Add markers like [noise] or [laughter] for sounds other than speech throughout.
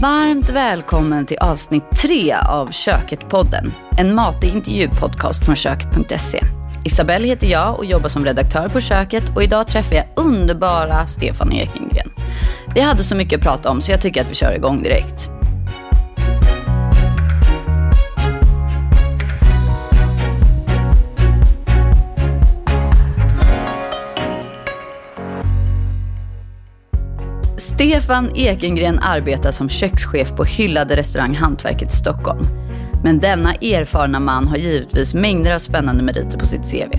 Varmt välkommen till avsnitt tre av Köket-podden. En matig intervjupodcast från köket.se. Isabelle heter jag och jobbar som redaktör på Köket och idag träffar jag underbara Stefan Ekengren. Vi hade så mycket att prata om så jag tycker att vi kör igång direkt. Stefan Ekengren arbetar som kökschef på hyllade restaurang Hantverket Stockholm. Men denna erfarna man har givetvis mängder av spännande meriter på sitt CV.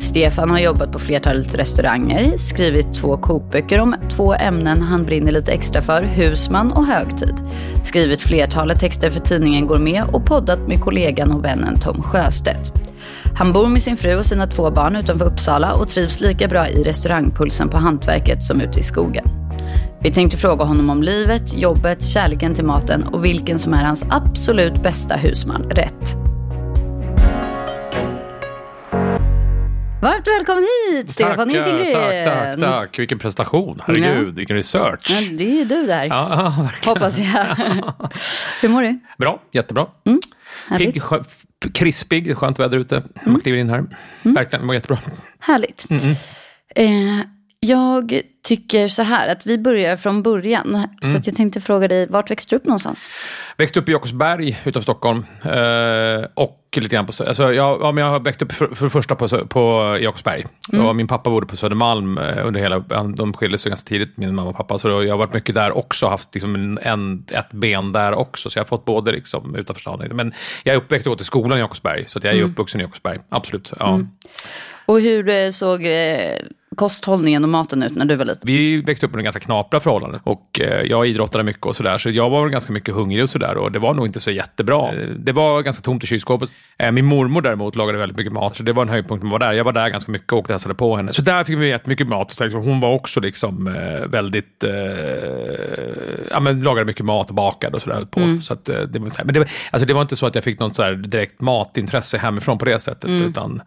Stefan har jobbat på flertalet restauranger, skrivit två kokböcker om två ämnen han brinner lite extra för, husman och högtid. Skrivit flertalet texter för tidningen Gourmet och poddat med kollegan och vännen Tom Sjöstedt. Han bor med sin fru och sina två barn utanför Uppsala och trivs lika bra i restaurangpulsen på Hantverket som ute i skogen. Vi tänkte fråga honom om livet, jobbet, kärleken till maten och vilken som är hans absolut bästa husman rätt. Varmt välkommen hit Stefan Ekengren. Tack, tack, tack. Vilken prestation. Herregud, ja. vilken research. Ja, det är du där. Ja, [laughs] verkligen. Hoppas jag. [laughs] Hur mår du? Bra, jättebra. Mm, Pigg, krispig, skönt väder ute. Mm. Man kliver in här. Mm. Verkligen, mår jättebra. Härligt. Mm. Eh, jag tycker så här, att vi börjar från början. Mm. Så jag tänkte fråga dig, vart växte du upp någonstans? Växte upp i Jakobsberg utanför Stockholm. Eh, och lite grann på, alltså jag, ja, men jag har växt upp för, för det första på, på Jakobsberg. Mm. Och min pappa bodde på Södermalm eh, under hela, de skilde sig ganska tidigt, min mamma och pappa. Så jag har varit mycket där också, haft liksom en, ett ben där också. Så jag har fått både liksom utanför stan. Men jag är uppväxt och gått i skolan i Jakobsberg. Så jag är mm. uppvuxen i Jakobsberg, absolut. Ja. Mm. Och hur eh, såg eh, kosthållningen och maten ut när du var liten? Vi växte upp under ganska knapra förhållanden och eh, jag idrottade mycket och sådär, så jag var ganska mycket hungrig och sådär och det var nog inte så jättebra. Det var ganska tomt i kylskåpet. Min mormor däremot lagade väldigt mycket mat, så det var en höjdpunkt man var där. Jag var där ganska mycket och hälsade på henne. Så där fick vi jättemycket mat. Så hon var också liksom väldigt, eh, ja men lagade mycket mat och bakade och sådär. På. Mm. Så att, det, men det, alltså det var inte så att jag fick något sådär direkt matintresse hemifrån på det sättet, mm. utan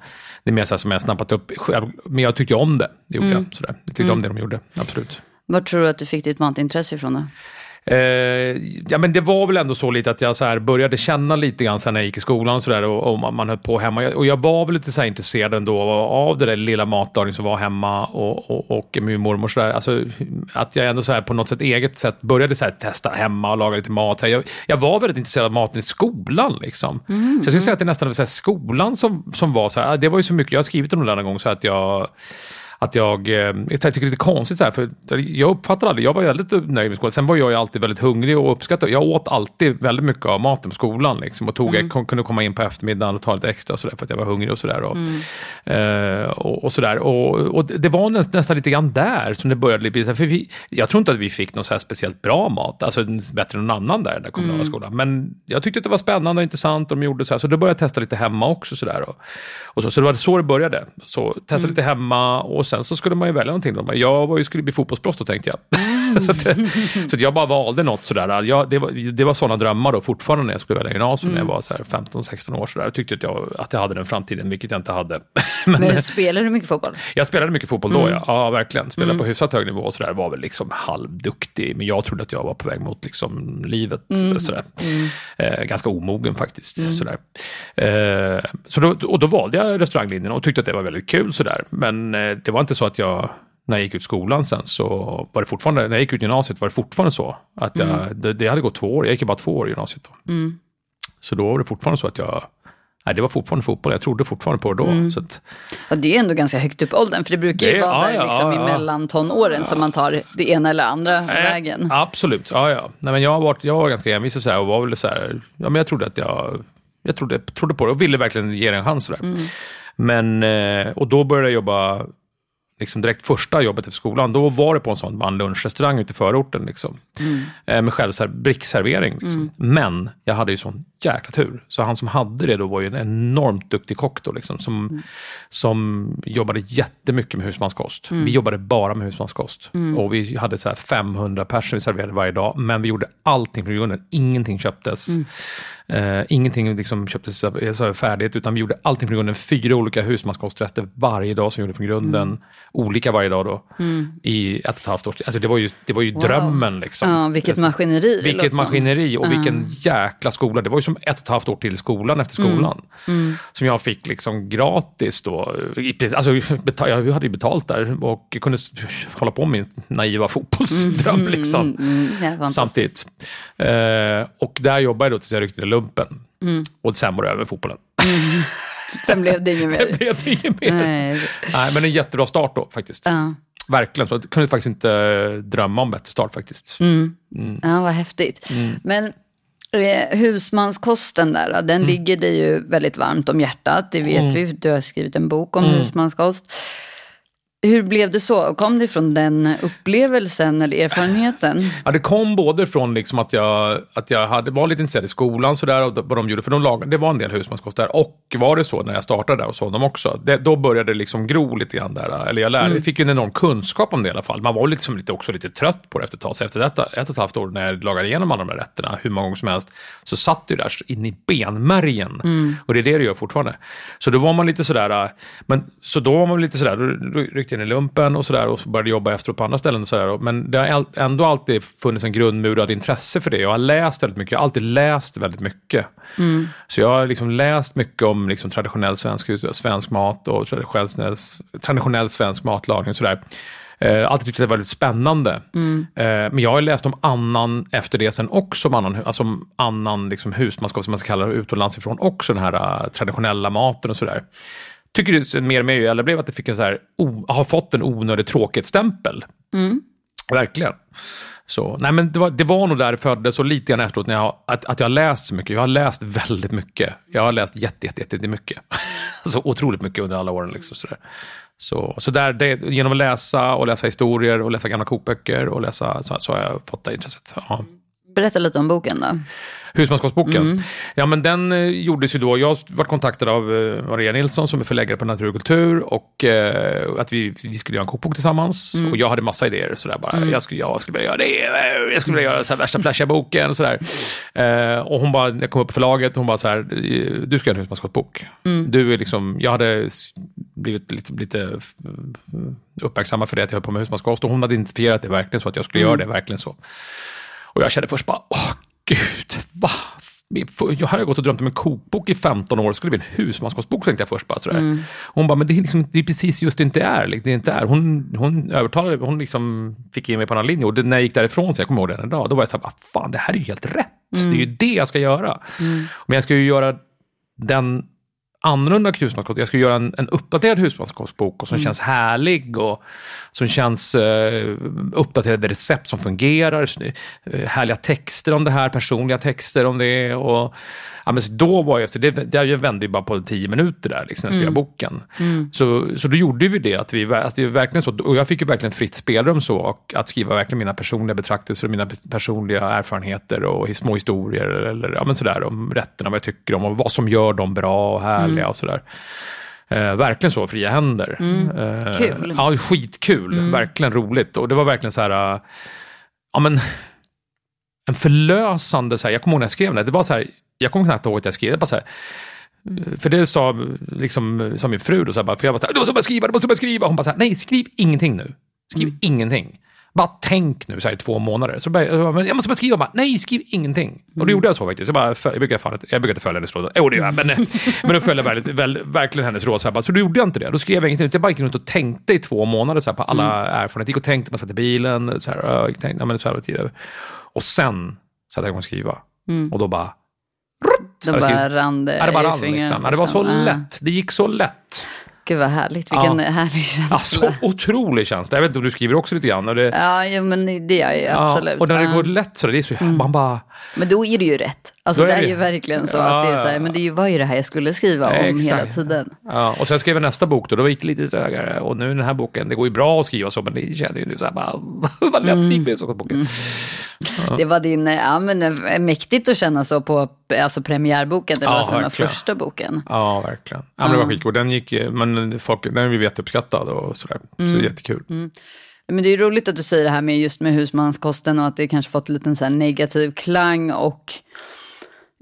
det är mer så som jag snappat upp själv. Men jag tyckte om det. det gjorde mm. jag, sådär. jag tyckte mm. om det de gjorde, absolut. Var tror du att du fick ditt matintresse ifrån då? Eh, ja, men det var väl ändå så lite att jag så här började känna lite grann sen när jag gick i skolan och, så där, och, och man, man höll på hemma. Och jag var väl lite så intresserad ändå av det där lilla matlagning som var hemma och, och, och min mormor. Så där. Alltså, att jag ändå så här på något sätt eget sätt började så här testa hemma och laga lite mat. Jag, jag var väldigt intresserad av maten i skolan. Liksom. Mm. Så jag skulle säga att det nästan var så skolan som, som var så här. Det var ju så mycket, jag har skrivit om det där någon gång, så att jag att jag, eh, jag tycker det är lite konstigt så här, för jag uppfattade aldrig, jag var väldigt nöjd med skolan. Sen var jag ju alltid väldigt hungrig och uppskattade, jag åt alltid väldigt mycket av maten på skolan liksom, och tog, mm. jag kunde komma in på eftermiddagen och ta lite extra så där, för att jag var hungrig och sådär. Och, mm. eh, och, och, sådär. Och, och, det var nästan lite grann där som det började bli, för vi, jag tror inte att vi fick någon så speciellt bra mat, alltså bättre än någon annan där i den kommunala mm. skolan. Men jag tyckte att det var spännande och intressant och de gjorde så här, så då började jag testa lite hemma också. Så, där, och, och så, så det var så det började. Så testa mm. lite hemma och sen så skulle man ju välja någonting. Jag var ju, skulle bli fotbollsproffs då tänkte jag. Mm. [laughs] så, att, så att jag bara valde något sådär. Jag, det, var, det var sådana drömmar då fortfarande när jag skulle välja gymnasium mm. när jag var 15-16 år. Sådär. Jag tyckte att jag, att jag hade den framtiden, vilket jag inte hade. [laughs] Men, Men spelade du mycket fotboll? Jag spelade mycket fotboll då, mm. ja. ja. verkligen. Spelade mm. på hyfsat hög nivå och sådär. Var väl liksom halvduktig. Men jag trodde att jag var på väg mot liksom livet. Mm. Sådär. Mm. Eh, ganska omogen faktiskt. Mm. Sådär. Eh, så då, och då valde jag restauranglinjen och tyckte att det var väldigt kul. Sådär. Men eh, det var inte så att jag när jag gick ut skolan sen så var det fortfarande, när jag gick ut gymnasiet var det fortfarande så att jag, mm. det, det, hade gått två år, jag gick ju bara två år i gymnasiet då. Mm. Så då var det fortfarande så att jag, nej det var fortfarande fotboll, jag trodde fortfarande på det då. Mm. Så att, och det är ändå ganska högt upp åldern, för det brukar ju det, vara ja, där liksom, ja, i mellantonåren ja. som man tar det ena eller andra nej, vägen. Absolut, ja ja. Nej, men jag, varit, jag var ganska envis och, så här, och var väl så här, ja men jag trodde att jag, jag trodde, trodde på det och ville verkligen ge det en chans. Mm. Men, eh, och då började jag jobba liksom direkt första jobbet efter skolan, då var det på en sån man lunchrestaurang ute i förorten. Liksom. Mm. Eh, med självser brickservering. Liksom. Mm. Men jag hade ju sån jäkla tur. Så han som hade det då var ju en enormt duktig kock då, liksom, som, mm. som jobbade jättemycket med husmanskost. Mm. Vi jobbade bara med husmanskost. Mm. Och vi hade så 500 personer vi serverade varje dag. Men vi gjorde allting från grunden. Ingenting köptes. Mm. Eh, ingenting liksom köptes alltså, färdigt, utan vi gjorde allting från grunden. Fyra olika husmanskosträtter varje dag som vi gjorde från grunden. Mm. Olika varje dag då. Mm. I ett och ett halvt års tid. Alltså, det var ju, det var ju wow. drömmen. Liksom. Ja, vilket maskineri. Vilket maskineri och vilken jäkla skola. Det var ju som ett och ett halvt år till skolan efter mm. skolan. Mm. Som jag fick liksom gratis då. Alltså, jag hade ju betalt där och kunde hålla på med min naiva fotbollsdröm. Mm, liksom. Ja, Samtidigt. Eh, och där jobbade jag då tills jag ryckte lumpen. Mm. Och sen var det över med fotbollen. Mm. Sen blev det inget [laughs] mer. sen blev det inget mer. Nej. Nej, men en jättebra start då faktiskt. Ja. Verkligen, så jag kunde faktiskt inte drömma om bättre start faktiskt. Mm. Mm. Ja, vad häftigt. Mm. Men eh, husmanskosten där, den mm. ligger dig ju väldigt varmt om hjärtat. Det vet mm. vi, du har skrivit en bok om mm. husmanskost. Hur blev det så? Kom det från den upplevelsen eller erfarenheten? Ja, det kom både från liksom att jag, att jag hade, var lite intresserad i skolan sådär, och vad de gjorde, för de lag, det var en del husmanskost där. Och var det så när jag startade där hos honom också, det, då började det liksom gro lite grann där. Eller jag lärde, mm. fick ju en enorm kunskap om det i alla fall. Man var liksom lite, också lite trött på det efter ett tag. Så efter detta, ett och ett halvt år när jag lagade igenom alla de här rätterna, hur många gånger som helst, så satt det där in i benmärgen. Mm. Och det är det det gör fortfarande. Så då var man lite sådär, men, så då var man lite sådär, då ryckte in i lumpen och sådär och så började jobba efteråt på andra ställen. Och sådär. Men det har ändå alltid funnits en grundmurad intresse för det. Jag har läst väldigt mycket, jag har alltid läst väldigt mycket. Mm. Så jag har liksom läst mycket om liksom traditionell svensk, svensk mat och traditionell, traditionell svensk matlagning och sådär. Eh, alltid tyckt det var väldigt spännande. Mm. Eh, men jag har läst om annan efter det sen också, om annan, alltså annan liksom husmanskap som man ska kalla det utomlands ifrån, också den här uh, traditionella maten och sådär tycker det mer och mer ju äldre blev att det fick en så här, o, har fått en onödig tråkighetsstämpel. Mm. Verkligen. Så, nej men det, var, det var nog där det föddes och lite grann efteråt när jag, att, att jag har läst så mycket. Jag har läst väldigt mycket. Jag har läst jätte, jätte, jätte, jätte mycket. [laughs] så otroligt mycket under alla åren. Liksom, så där. Så, så där, det, genom att läsa och läsa historier och läsa gamla kokböcker och läsa så, så har jag fått det intresset. Ja. Berätta lite om boken då. Husmanskapsboken. Mm. Ja, men den eh, gjordes ju då, jag var kontaktad av eh, Maria Nilsson som är förläggare på Natur och kultur och eh, att vi, vi skulle göra en kokbok tillsammans. Mm. Och jag hade massa idéer sådär bara. Mm. Jag, skulle, jag skulle vilja göra det, jag skulle vilja göra så här, värsta flashiga boken och sådär. Eh, och hon bara, jag kom upp på förlaget och hon bara så här, du ska göra en husmanskapsbok. Mm. Du är liksom, jag hade blivit lite, lite uppmärksammad för det att jag höll på med husmanskost och hon hade identifierat det verkligen så att jag skulle göra mm. det verkligen så. Och jag kände först bara, åh gud, va? Jag hade gått och drömt om en kokbok i 15 år, det skulle bli en husmanskostbok tänkte jag först. Bara, sådär. Mm. Hon bara, men det är, liksom, det är precis just det inte är. Det inte är. Hon, hon övertalade, hon liksom fick in mig på en annan linje. Och det, när jag gick därifrån, så jag kommer ihåg den idag, då var jag såhär, fan det här är ju helt rätt. Mm. Det är ju det jag ska göra. Mm. Men jag ska ju göra den annorlunda husmanskost. Jag ska göra en, en uppdaterad husmanskostbok och som mm. känns härlig och som känns uh, uppdaterade recept som fungerar. Uh, härliga texter om det här, personliga texter om det. Och, ja, men då var jag, det, det vände ju bara på tio minuter där, liksom, när jag skrev mm. boken. Mm. Så, så då gjorde vi det, att vi, att vi verkligen så, och jag fick ju verkligen fritt spelrum så, och att skriva verkligen mina personliga betraktelser och mina personliga erfarenheter och små historier, eller ja, men sådär, om rätterna, vad jag tycker om och vad som gör dem bra och härliga mm. och sådär. Eh, verkligen så, fria händer. Mm. Eh, Kul. Ja, skitkul. Mm. Verkligen roligt. Och det var verkligen så här, uh, ja men, en förlösande, så här, jag kommer ihåg när jag skrev det, det var så här, jag kommer knappt ihåg att jag skrev, det bara så här, för det sa, liksom, sa min fru då, så här, bara, för jag bara så här, du måste bara skriva, du måste bara skriva. Hon bara så här, nej skriv ingenting nu. Skriv mm. ingenting. Bara tänk nu så här i två månader. Så bara, jag, jag måste bara skriva, bara, nej skriv ingenting. Mm. Och då mm. gjorde jag så faktiskt. Jag, bara, jag, brukar, fan, jag brukar inte följa hennes råd. Jo det gör jag, men, [laughs] men då följde jag väldigt, väl, verkligen hennes råd. Så, här, bara, så då gjorde jag inte det. Då skrev jag ingenting. Jag bara gick runt och tänkte i två månader så här, på alla mm. erfarenheter. Gick och tänkte, man satt i bilen, så här, tänkte, ja, men, så här. Och sen satte jag igång att skriva. Mm. Och då bara då bara rann det, det bara rann, liksom. Ja, det var så liksom. lätt. Det gick så lätt. Gud vad härligt, vilken ja. härlig känsla. Ja, så otrolig känsla. Jag vet inte om du skriver också lite grann. Och det, ja, jo, men det gör jag ju absolut. Ja, och när det går lätt så, det är så, mm. man bara... Men då är det ju rätt. Alltså är, det är ju verkligen så att det är så här, men det var ju det här jag skulle skriva om exakt. hela tiden. Ja, och sen skrev jag nästa bok då, då gick det lite trögare. Och nu den här boken, det går ju bra att skriva så, men det känner ju nu så här bara, [laughs] vad lätt det gick med så boken. Mm. Ja. Det var din, ja men eh, mäktigt att känna så på alltså premiärboken, det var ja, den första boken. Ja, verkligen. Ja, men det var skitkul. Den gick, men folk, den blev jätteuppskattad och sådär. Så mm. jättekul. Mm. Men det är roligt att du säger det här med just med husmanskosten och att det kanske fått en liten så negativ klang och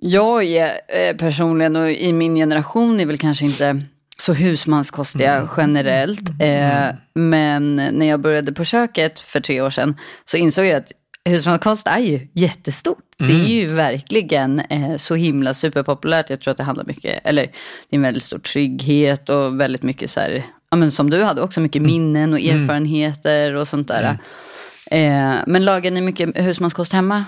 Jag är eh, personligen och i min generation är väl kanske inte så husmanskostiga Mm. generellt. Eh, men när jag började på köket för tre år sedan så insåg jag att husmanskost är ju jättestort. Det Mm. är ju verkligen eh, så himla superpopulärt. Jag tror att det handlar mycket, eller det är en väldigt stor trygghet och väldigt mycket så här, ja men som du hade också, mycket Mm. minnen och erfarenheter och sånt där. Eh, men lagar ni mycket husmanskost hemma?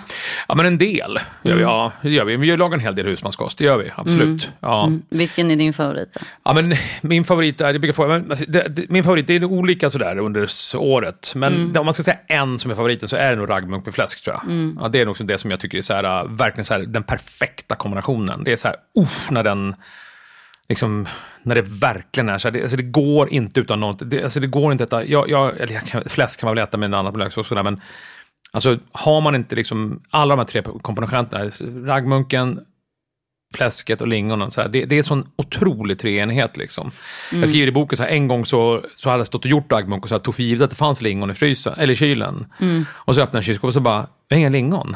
Ja, men en del. Mm. ja, det gör vi. Vi lagar en hel del husmanskost, det gör vi. Absolut. Ja. Vilken är din favorit då? Ja, men min favorit är, jag få, men, alltså, det, det, min favorit, det är olika sådär under året. Men Mm. om man ska säga en som är favoriten så är det nog raggmunk med fläsk tror jag. Mm. Ja, det är nog det som jag tycker är så här, äh, verkligen så här, den perfekta kombinationen. Det är så här, uff, när den, liksom, när det verkligen är så här, det, alltså, det går inte utan något, det, alltså, det går inte att äta, jag, jag, eller jag kan, fläsk kan man väl äta med en annan lök också, men Alltså har man inte liksom alla de här tre komponenterna, raggmunken, fläsket och lingonen, så här, det, det är sån otrolig treenighet. Liksom. Jag skriver i boken, så här, en gång så, så hade jag stått och gjort raggmunk och så här, tog för givet att det fanns lingon i frysen, eller i kylen. Och så öppnade jag kylskåpet och så bara, jag har inga lingon.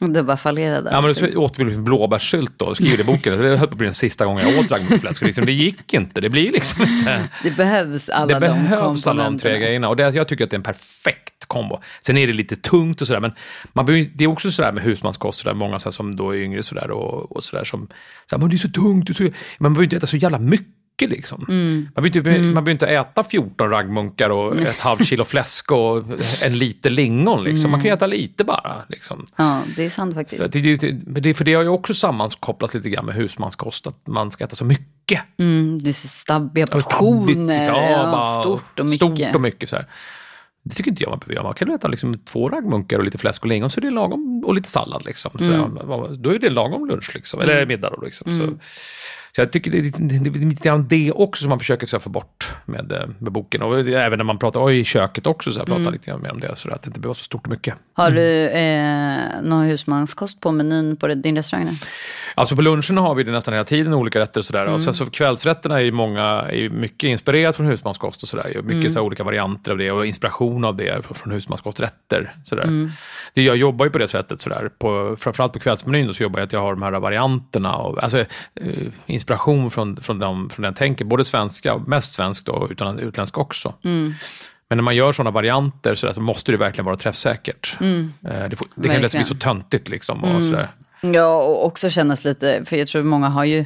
Det bara fallerade. Ja, men så åt vi liksom blåbärssylt då, och skriver i boken. Det höll på att bli den sista gången jag åt raggmunkfläsk. Liksom, det gick inte, det blir liksom inte... Det behövs alla Det de behövs alla de tre grejerna. Och det, jag tycker att det är en perfekt kombo. Sen är det lite tungt och sådär, men man behöver, det är också sådär med husmanskost, sådär, många sådär, som då är yngre sådär, och, och sådär som, sådär, men det är så tungt, det är så, men man behöver inte äta så jävla mycket. Liksom. Mm. Man, behöver man behöver inte äta 14 raggmunkar och ett halvt kilo fläsk och en liter lingon. Liksom. Man kan ju äta lite bara. Liksom. Ja, det är sant faktiskt. För, det, det, för det har ju också sammankopplats lite grann med husmanskost, att man ska äta så mycket. Mm, det är stabbiga portioner. ja, Ja, stort och mycket. Stort och mycket så här. Det tycker inte jag man behöver göra. Man kan äta liksom två raggmunkar och lite fläsk och lingon så är det lagom, och lite sallad. Liksom. Så Mm. Då är det lagom lunch, liksom, eller middag. Då, liksom. så, så jag tycker det är lite, grann det också som man försöker så här, få bort med, eh, med boken. Och även när man pratar oj, i köket också, så här, Mm. pratar lite grann mer om det. Så att det inte behöver vara så stort och mycket. Har du eh, någon husmanskost på menyn på din restaurang? Alltså på lunchen har vi det nästan hela tiden, olika rätter och sådär. Och sen så kvällsrätterna är många, är mycket inspirerat från husmanskost och sådär. Mycket så här olika varianter av det och inspiration av det från husmanskosträtter. Sådär. Det, jag jobbar ju på det sättet, sådär. På, framförallt på kvällsmenyn då, så jobbar jag att jag har de här varianterna. Av, alltså, eh, inspiration från, från, dem, från den tänker, både svenska, mest svensk då, utan utländsk också. Men när man gör sådana varianter sådär, så måste det verkligen vara träffsäkert. Eh, Det, får, det kan lätt bli så töntigt liksom. Och sådär. Ja, och också kännas lite, för jag tror många har ju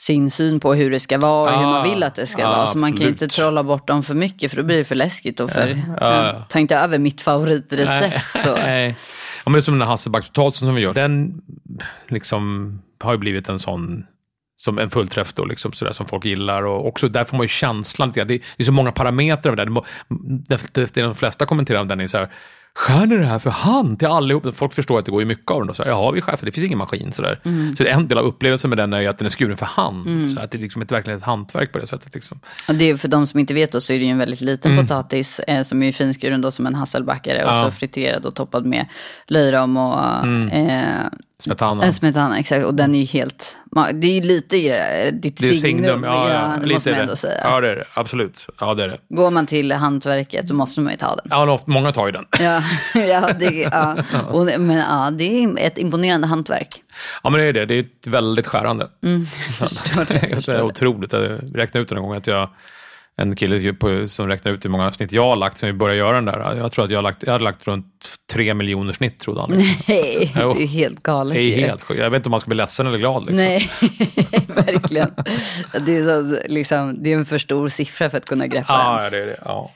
sin syn på hur det ska vara och hur Ah, man vill att det ska ah, vara. Så man kan ju inte absolut. trolla bort dem för mycket för då blir det för läskigt och för, ja. ta inte över mitt favoritrecept. Så. [laughs] Nej. Ja, men det är som den här hasselbackspotatisen som vi gör. Den liksom har ju blivit en sån som en fullträff då, liksom, sådär, som folk gillar. Och också där får man ju känslan. lite. Det är, det är så många parametrar av det. där. Det Det, de flesta kommenterar om den är så här, skär ni det här för hand till allihop? Folk förstår att det går ju mycket av den. Då. Så här, ja, vi skär för det finns ingen maskin. Sådär. Så det är en del av upplevelsen med den är ju att den är skuren för hand. Så att det är liksom ett, verkligen ett hantverk på det sättet. Liksom. Och det är, för de som inte vet då, så är det ju en väldigt liten potatis eh, som är finskuren då som en hasselbackare och Mm. Ja. så friterad och toppad med löjrom och eh, Smetana. smetana. Exakt, och den är ju helt, det är ju lite det, ditt Det är signum, signum. Ja, ja, det lite måste man ändå det. säga. Ja, det är det. Absolut. Ja, det är det. Går man till hantverket då måste man ju ta den. Ja, många tar ju den. [laughs] Ja, ja, det, ja. [laughs] Och, men ja, det är ett imponerande hantverk. Ja, men det är det. Det är ett väldigt skärande. Mm. [laughs] det är otroligt. Jag räknade ut en gång att jag en kille på, som räknade ut hur många snitt jag har lagt sen vi började göra den där. Jag tror att jag, har lagt, jag hade lagt runt tre miljoner snitt, trodde han. Liksom. Nej, det är helt galet. Det är helt. Jag vet inte om man ska bli ledsen eller glad. Liksom. Nej, [laughs] verkligen. Det är, så, liksom, det är en för stor siffra för att kunna greppa Ja, ens. det är det. Ja.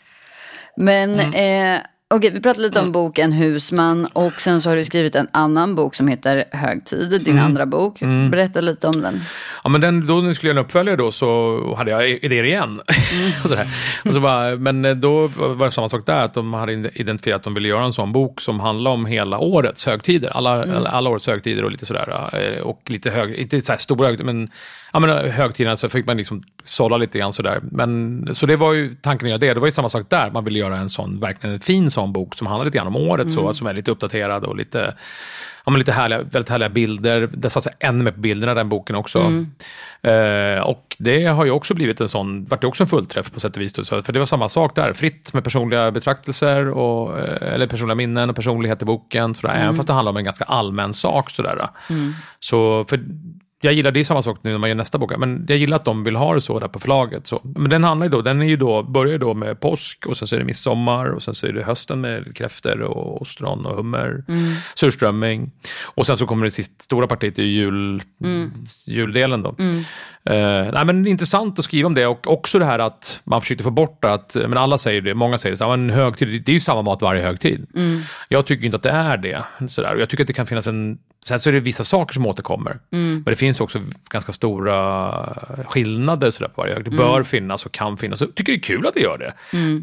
Men eh, okej, vi pratade lite om boken Husman och sen så har du skrivit en annan bok som heter Högtid, din andra bok. Berätta lite om den. Ja, men den, då när jag skulle göra en uppföljare då så hade jag idéer igen. [laughs] och sådär. Och så bara, men eh, då var det samma sak där, att de hade identifierat att de ville göra en sån bok som handlar om hela årets högtider. Alla, alla, alla årets högtider och lite sådär. eh, Och lite hög, inte så här stora högtider, men, ja, men högtiderna så fick man liksom sålla lite grann sådär. Men, så det var ju tanken att göra det. Det var ju samma sak där. Man ville göra en sån, verkligen en fin sån bok som handlar lite grann om året, så, som är lite uppdaterad och lite ja, men lite härliga, väldigt härliga bilder. Det satsar ännu mer på bilderna den boken också. Mm. Eh, och det har ju också blivit en sån, vart det också en fullträff på sätt och vis. Då, för det var samma sak där, fritt med personliga betraktelser, och, eh, eller personliga minnen och personlighet i boken. Sådär, Även fast det handlar om en ganska allmän sak. Sådär. Så, för jag gillar, det är samma sak nu när man gör nästa bok, men jag gillar att de vill ha det så där på förlaget. Så. Men den handlar ju då, den är ju då, börjar ju då med påsk och sen så är det midsommar och sen så är det hösten med kräftor och ostron och hummer, Mm. surströmming. Och sen så kommer det sist, stora partiet i jul, Mm. juldelen då. Eh, nej, men intressant att skriva om det och också det här att man försökte få bort det, att, men alla säger det, många säger det, så här, en högtid, det är ju samma mat varje högtid. Mm. Jag tycker inte att det är det. Sådär. Och Jag tycker att det kan finnas en, sen så är det vissa saker som återkommer, Mm. men det finns också ganska stora skillnader sådär på varje högtid. Det Mm. bör finnas och kan finnas. Jag tycker det är kul att det gör det.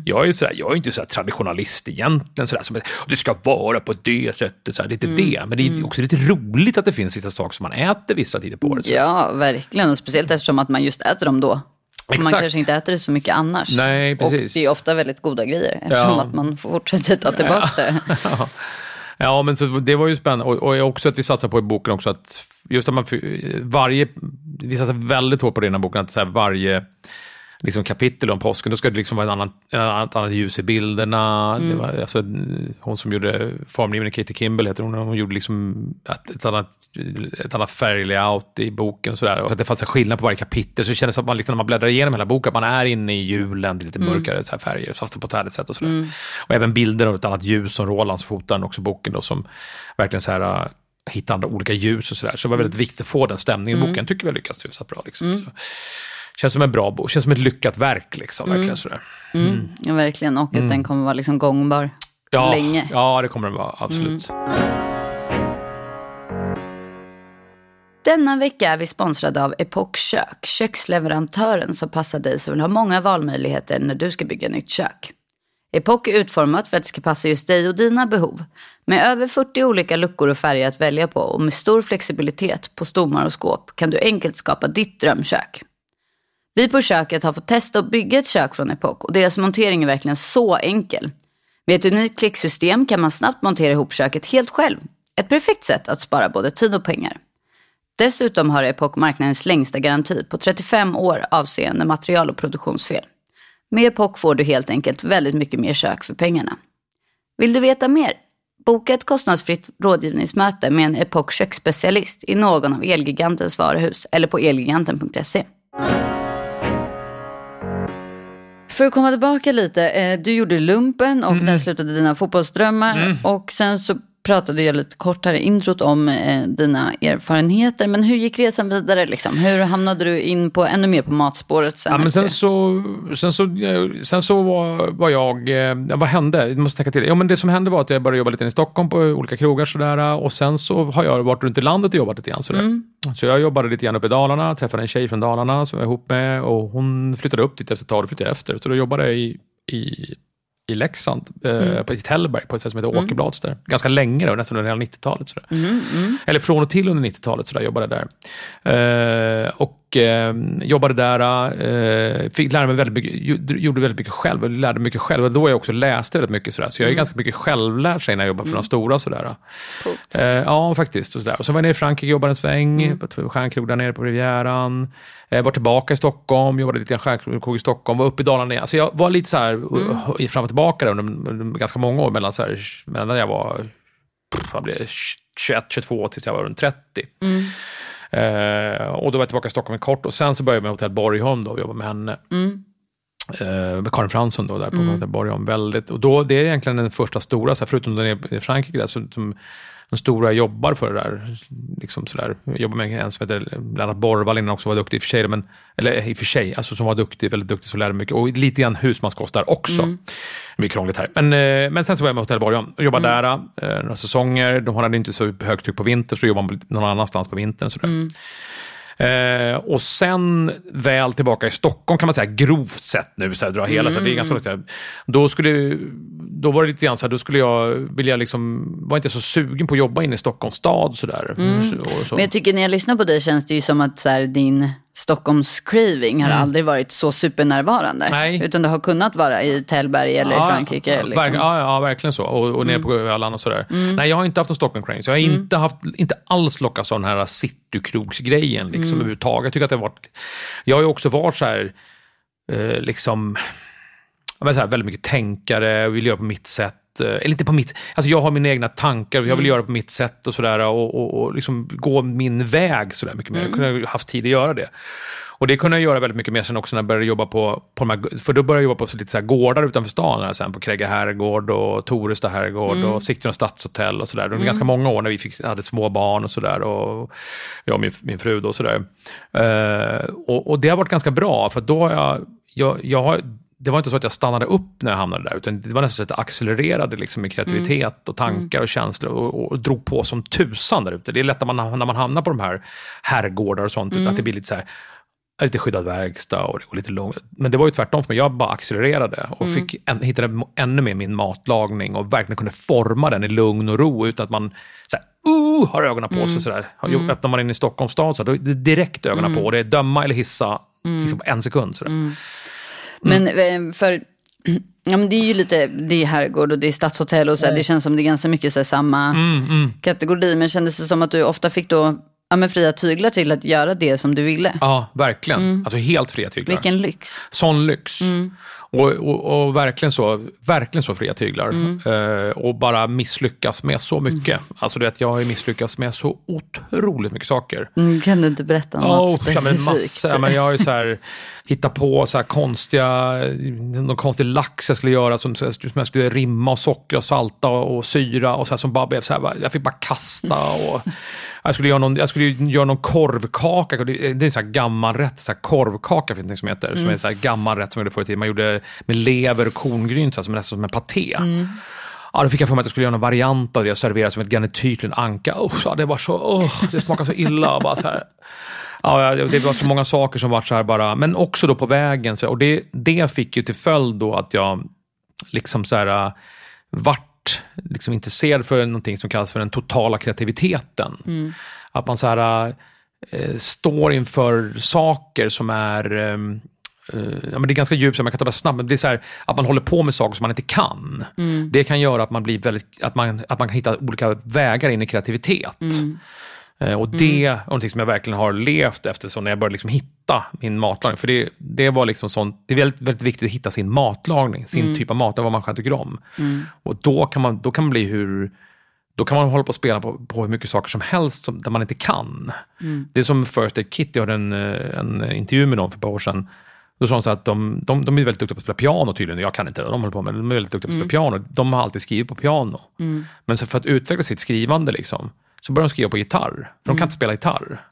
Jag, är sådär, jag är inte så traditionalist egentligen, sådär, som det ska vara på det sättet. Sådär. Inte Mm. det, men det är också lite roligt att det finns vissa saker som man äter vissa tider på året. sådär. Ja, verkligen. Och speciellt eftersom att man just äter dem då. Och Man Exakt. kanske inte äter det så mycket annars. Nej, precis. Och det är ofta väldigt goda grejer eftersom Ja. att man fortsätter ta tillbaka det. [laughs] Ja, men så det var ju spännande. Och, och också att vi satsar på i boken också att just att man, varje, vi satsar väldigt hårt på det i den här boken, att så varje liksom kapitel om påsken, då ska det liksom vara en annan, en annan, ett annat ljus i bilderna. Det var, alltså, hon som gjorde formgivningen, Katie Kimball heter hon, hon gjorde liksom ett, ett annat, ett annat färglayout i boken. Sådär. Och så att det fanns en skillnad på varje kapitel, så det kändes som att man liksom, när man bläddrar igenom hela boken, att man är inne i julen, det är lite mörkare så här färger, fast på ett härligt sätt. Och, sådär. och även bilder av ett annat ljus som Rolands fotar också boken, då, som verkligen så här, hitta andra olika ljus och sådär. Så det var väldigt viktigt att få den stämningen i boken. Jag tycker vi har lyckats hyfsat bra. Liksom. Så. Känns som en bra bok, känns som ett lyckat verk. Liksom, verkligen sådär. Mm. Ja, verkligen. Och att den kommer vara liksom gångbar Ja, länge. ja, det kommer den vara, absolut. Denna vecka är vi sponsrade av Epoch Kök, köksleverantören som passar dig som vill ha många valmöjligheter när du ska bygga nytt kök. Epoch är utformat för att det ska passa just dig och dina behov. Med över 40 olika luckor och färger att välja på och med stor flexibilitet på stommar och skåp kan du enkelt skapa ditt drömkök. Vi på köket har fått testa att bygga ett kök från Epoch och deras montering är verkligen så enkel. Med ett unikt klicksystem kan man snabbt montera ihop köket helt själv. Ett perfekt sätt att spara både tid och pengar. Dessutom har Epoch marknadens längsta garanti på 35 år avseende material och produktionsfel. Med Epoch får du helt enkelt väldigt mycket mer kök för pengarna. Vill du veta mer? Boka ett kostnadsfritt rådgivningsmöte med en Epoch köksspecialist i någon av Elgigantens varuhus eller på elgiganten.se. För att komma tillbaka lite, eh, du gjorde lumpen och där slutade dina fotbollsdrömmar. Och sen så pratade jag lite kort här i introt om eh, dina erfarenheter. Men hur gick resan vidare? Liksom? Hur hamnade du in på ännu mer på matspåret sen? Ja, men sen så, sen så, sen så var, var jag... eh, vad hände? Jag måste tänka till. Ja, men det som hände var att jag började jobba lite i Stockholm på olika krogar. Sådär, och sen så har jag varit runt i landet och jobbat lite grann. Sådär. Så jag jobbade lite grann uppe i Dalarna, träffade en tjej från Dalarna som jag var ihop med. Och hon flyttade upp dit efter ett tag och flyttade efter. Så då jobbade jag i, i, i Leksand, eh, på, i Tällberg, på ett ställe som heter Åkerblads där. Ganska länge, då, nästan under hela 90-talet. Sådär. Eller från och till under 90-talet så där, jobbade jag där. Eh, och eh, jobbade där, eh, fick lära mig väldigt mycket, gjorde väldigt mycket själv, lärde mycket själv. Och då jag också läste väldigt mycket sådär. Så jag är ganska mycket självlärd sig när jag jobbar för de stora. Sådär. Eh, ja, faktiskt. Och, sådär. och så var jag nere i Frankrike och jobbade en sväng, ett stjärnkrog där nere på Rivieran. Eh, var tillbaka i Stockholm, jobbade lite grann stjärnkrog i Stockholm, var uppe i Dalarna igen. Så jag var lite så här, uh, fram och tillbaka där under, under ganska många år, mellan, så här, mellan när jag var pff, vad blev det, 21, 22 tills jag var runt 30. Eh, och då var jag tillbaka i Stockholm kort och sen så började jag med Hotell Borgholm då och jobba med henne. Eh, med Karin Fransson då, där på Hotell Borgholm. Väldigt, och då, det är egentligen den första stora, så här, förutom den i Frankrike, där, så, som, de stora jobbar för det där. Liksom sådär. Jag jobbar med en som heter Lennart Borvall innan också var duktig i och för sig. Men, eller i och för sig, alltså som var duktig, väldigt duktig, så lärde mycket. Och lite grann husmanskost där också. Det blir krångligt här. Men, eh, men sen så var jag med Hotell Borgholm och jobbade där eh, några säsonger. De hade inte så högt tryck på vintern, så då jobbade man någon annanstans på vintern. Sådär. Eh, och sen väl tillbaka i Stockholm kan man säga grovt sett nu, så här, dra hela, så här, det är ganska långt. Då, skulle, då var det lite grann så här, då skulle jag vilja liksom, var inte så sugen på att jobba inne i Stockholms stad. Så, och så. Men jag tycker när jag lyssnar på dig känns det ju som att så här, din Stockholms craving har aldrig varit så supernärvarande. Nej. Utan det har kunnat vara i Tällberg eller i Frankrike. Ja, Liksom. verk, ja, ja, verkligen så. Och, och nere på Öland och sådär. Nej, jag har inte haft någon Stockholm Cranes. Jag har inte, haft, inte alls lockats av den här citykrogsgrejen liksom, överhuvudtaget. Jag tycker att det har varit... Jag har ju också varit så här, eh, liksom... jag vill säga, väldigt mycket tänkare, vill göra på mitt sätt. Eh, Eller inte på mitt... Alltså jag har mina egna tankar, jag vill göra på mitt sätt och sådär. Och, och, och liksom gå min väg sådär mycket mer. Jag kunde ha haft tid att göra det. Och det kunde jag göra väldigt mycket mer sen också när jag började jobba på, på de här, för då började jag jobba på så lite så här gårdar utanför stan, här, sen på Krägge herrgård och Toresta herrgård och Sigtuna stadshotell och sådär. Det var ganska många år när vi fick, hade små barn och sådär och jag och min, min fru då och sådär. Eh, och, och det har varit ganska bra, för då har jag, jag, jag har, det var inte så att jag stannade upp när jag hamnade där, utan det var nästan så att jag accelererade liksom i kreativitet och tankar och känslor och, och drog på som tusan där ute. Det är lätt när man, när man hamnar på de här herrgårdar och sånt, att det blir lite så här, lite skyddad verkstad och går lite långt. Men det var ju tvärtom för mig. Jag bara accelererade och fick en, hittade ännu mer min matlagning och verkligen kunde forma den i lugn och ro utan att man så här, uh, har ögonen på sig. Sådär. Mm. Öppnar man in i Stockholms stad så här, då är det direkt ögonen på. Och det är döma eller hissa liksom på en sekund. Sådär. Men eh, för... Ja, men det är ju lite, det är herrgård och det är stadshotell och så. här, Det känns som det är ganska mycket så här, samma Mm, kategori. Men kändes det som att du ofta fick då ja, men fria tyglar till att göra det som du ville? Ja, verkligen. Alltså helt fria tyglar. Vilken lyx. Sån lyx. Och, och, och verkligen, så, verkligen så fria tyglar. Eh, och bara misslyckas med så mycket. Alltså du vet, jag har ju misslyckats med så otroligt mycket saker. Mm, kan du inte berätta något Oh, ja, specifikt? men massa, ja, men jag har ju så här, [laughs] hittat på så här konstiga, någon konstig lax jag skulle göra som, som jag skulle rimma och sockra och salta och, och syra och så här, som bara blev så här, jag fick bara kasta och [laughs] jag skulle göra någon, jag skulle göra någon korvkaka, det är en så här gammal rätt, så korvkaka finns det som heter, som är en så här gammal rätt som jag gjorde förr i tiden. Man gjorde med lever och korngryn, som nästan som en paté. Ja, då fick jag för mig att jag skulle göra någon variant av det och servera som ett garnityr till en anka. Oh, det var så, oh, det smakade så illa. Bara så här. Ja, det var så många saker som var så här bara, men också då på vägen. Och det, det fick ju till följd då att jag liksom så här, äh, vart liksom intresserad för någonting som kallas för den totala kreativiteten. Att man så här, äh, står inför saker som är eh, ja, men det är ganska djupt, man kan ta det snabbt, men det är så här, att man håller på med saker som man inte kan. Det kan göra att man, blir väldigt, att, man, att man kan hitta olika vägar in i kreativitet. Eh, Och det är någonting som jag verkligen har levt efter så när jag började liksom hitta min matlagning. För det, det var liksom sånt, det är väldigt, väldigt viktigt att hitta sin matlagning, sin typ av mat, vad man själv tycker om. Och då kan, man, då kan man bli hur då kan man hålla på och spela på, på hur mycket saker som helst som, där man inte kan. Det är som First Aid Kit, jag hade en, eh, en intervju med dem för ett par år sedan. Då sa de så att de, de, de är väldigt duktiga på att spela piano tydligen. Jag kan inte de håller på med, men de är väldigt duktiga på att spela piano. De har alltid skrivit på piano. Men så för att utveckla sitt skrivande liksom, så började de skriva på gitarr. För de kan inte spela gitarr.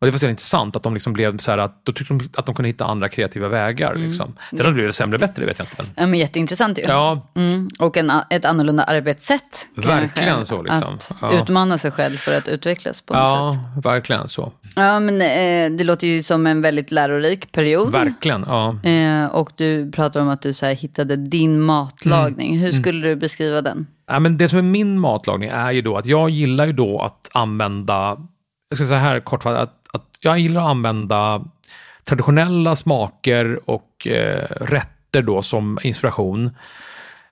Och det var så intressant att de liksom blev så här att, då tyckte de att de kunde hitta andra kreativa vägar. Liksom. Sen om det blev sämre eller bättre, vet jag inte. Ja, men jätteintressant ju. ja, Mm. Och en, ett annorlunda arbetssätt. Verkligen kanske. så, liksom. Att Ja. utmana sig själv för att utvecklas på något ja sätt. verkligen så. Ja, men eh, det låter ju som en väldigt lärorik period. Verkligen, ja. Eh, och du pratar om att du så hittade din matlagning. Mm. Hur skulle du beskriva den? Ja, men det som är min matlagning är ju då att jag gillar ju då att använda, jag ska säga här kortfattat, att, att jag gillar att använda traditionella smaker och eh, rätter då som inspiration.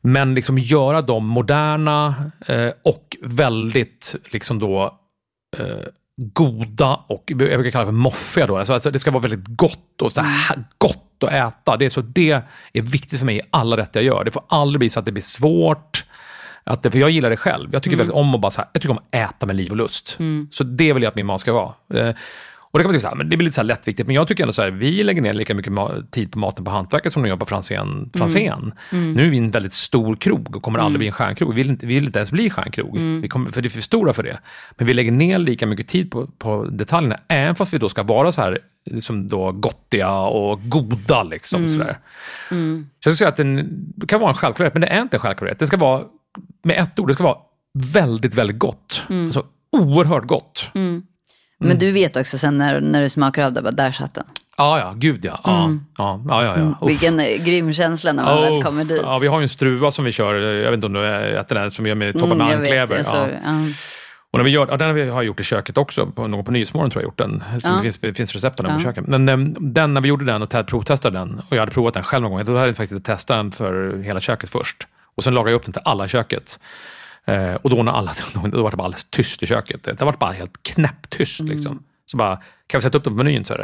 Men liksom göra dem moderna eh, och väldigt liksom då eh, goda och jag brukar kalla det för moffiga. Då. Alltså, alltså, det ska vara väldigt gott och så här gott att äta. Det är, så, det är viktigt för mig i alla rätter jag gör. Det får aldrig bli så att det blir svårt. Att det, för jag gillar det själv. Jag tycker väldigt om att bara så här, jag tycker om att äta med liv och lust. Så det vill jag att min mat ska vara. Eh, och det kan man tycka så här, men det blir lite så lättviktigt, men jag tycker ändå så här, vi lägger ner lika mycket tid på maten på hantverket som de gör på Franzén. Franzén. Nu är vi en väldigt stor krog och kommer aldrig bli en stjärnkrog. Vi vill inte, vi vill inte ens bli stjärnkrog, vi kommer, för det är för stora för det. Men vi lägger ner lika mycket tid på, på detaljerna, även fast vi då ska vara så här liksom då gottiga och goda. Liksom, sådär. Så jag ska säga att det kan vara en självklarhet, men det är inte en självklarhet. Det ska vara, med ett ord, det ska vara väldigt, väldigt gott. Alltså oerhört gott. Men du vet också sen när, när du smakar av det, bara där satt den. Ja, ja, gud ja. Ja, ja, ja. ja, ja. Uff. Vilken eh, grym känsla när man Oh, väl kommer dit. Ja, vi har ju en struva som vi kör, jag vet inte om du äter den, som gör med toppad med Mm, anklever. Ja. Och när vi gör, ja, den har vi- har gjort i köket också, på, någon på Nyhetsmorgon tror jag gjort den. Som det finns, det finns recept av den på köket. Men em, den, när vi gjorde den och Ted provtestade den, och jag hade provat den själv någon gång, då hade jag faktiskt testat den för hela köket först. Och sen lagade jag upp den till alla i köket. Eh, och då när alla, [laughs] då var det bara alldeles tyst i köket. Det var bara helt knäpptyst. Mm. Liksom. Så bara, kan vi sätta upp den på menyn? Så.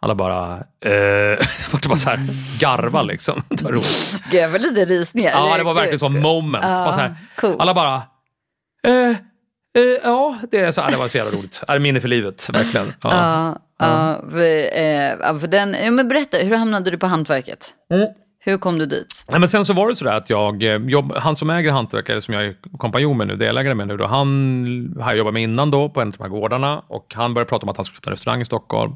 Alla bara, eh, [laughs] det var bara så här garva liksom. Det var roligt. Gud, jag får lite rysningar. Ja, det var verkligen så moment. Ja, bara så här, coolt. alla bara, eh, eh, ja, det, är så, det var så jävla roligt. Det är minne för livet, verkligen. Ja. Ja, ja, för, eh, för den, ja, men berätta, hur hamnade du på hantverket? Mm. Hur kom du dit? Nej, men sen så var det sådär att jag, eh, jobb, han som äger hantverkare, som jag är kompanjon med nu, delägare med nu, då, han har jag jobbat med innan då på en av de här gårdarna och han började prata om att han skulle öppna restaurang i Stockholm.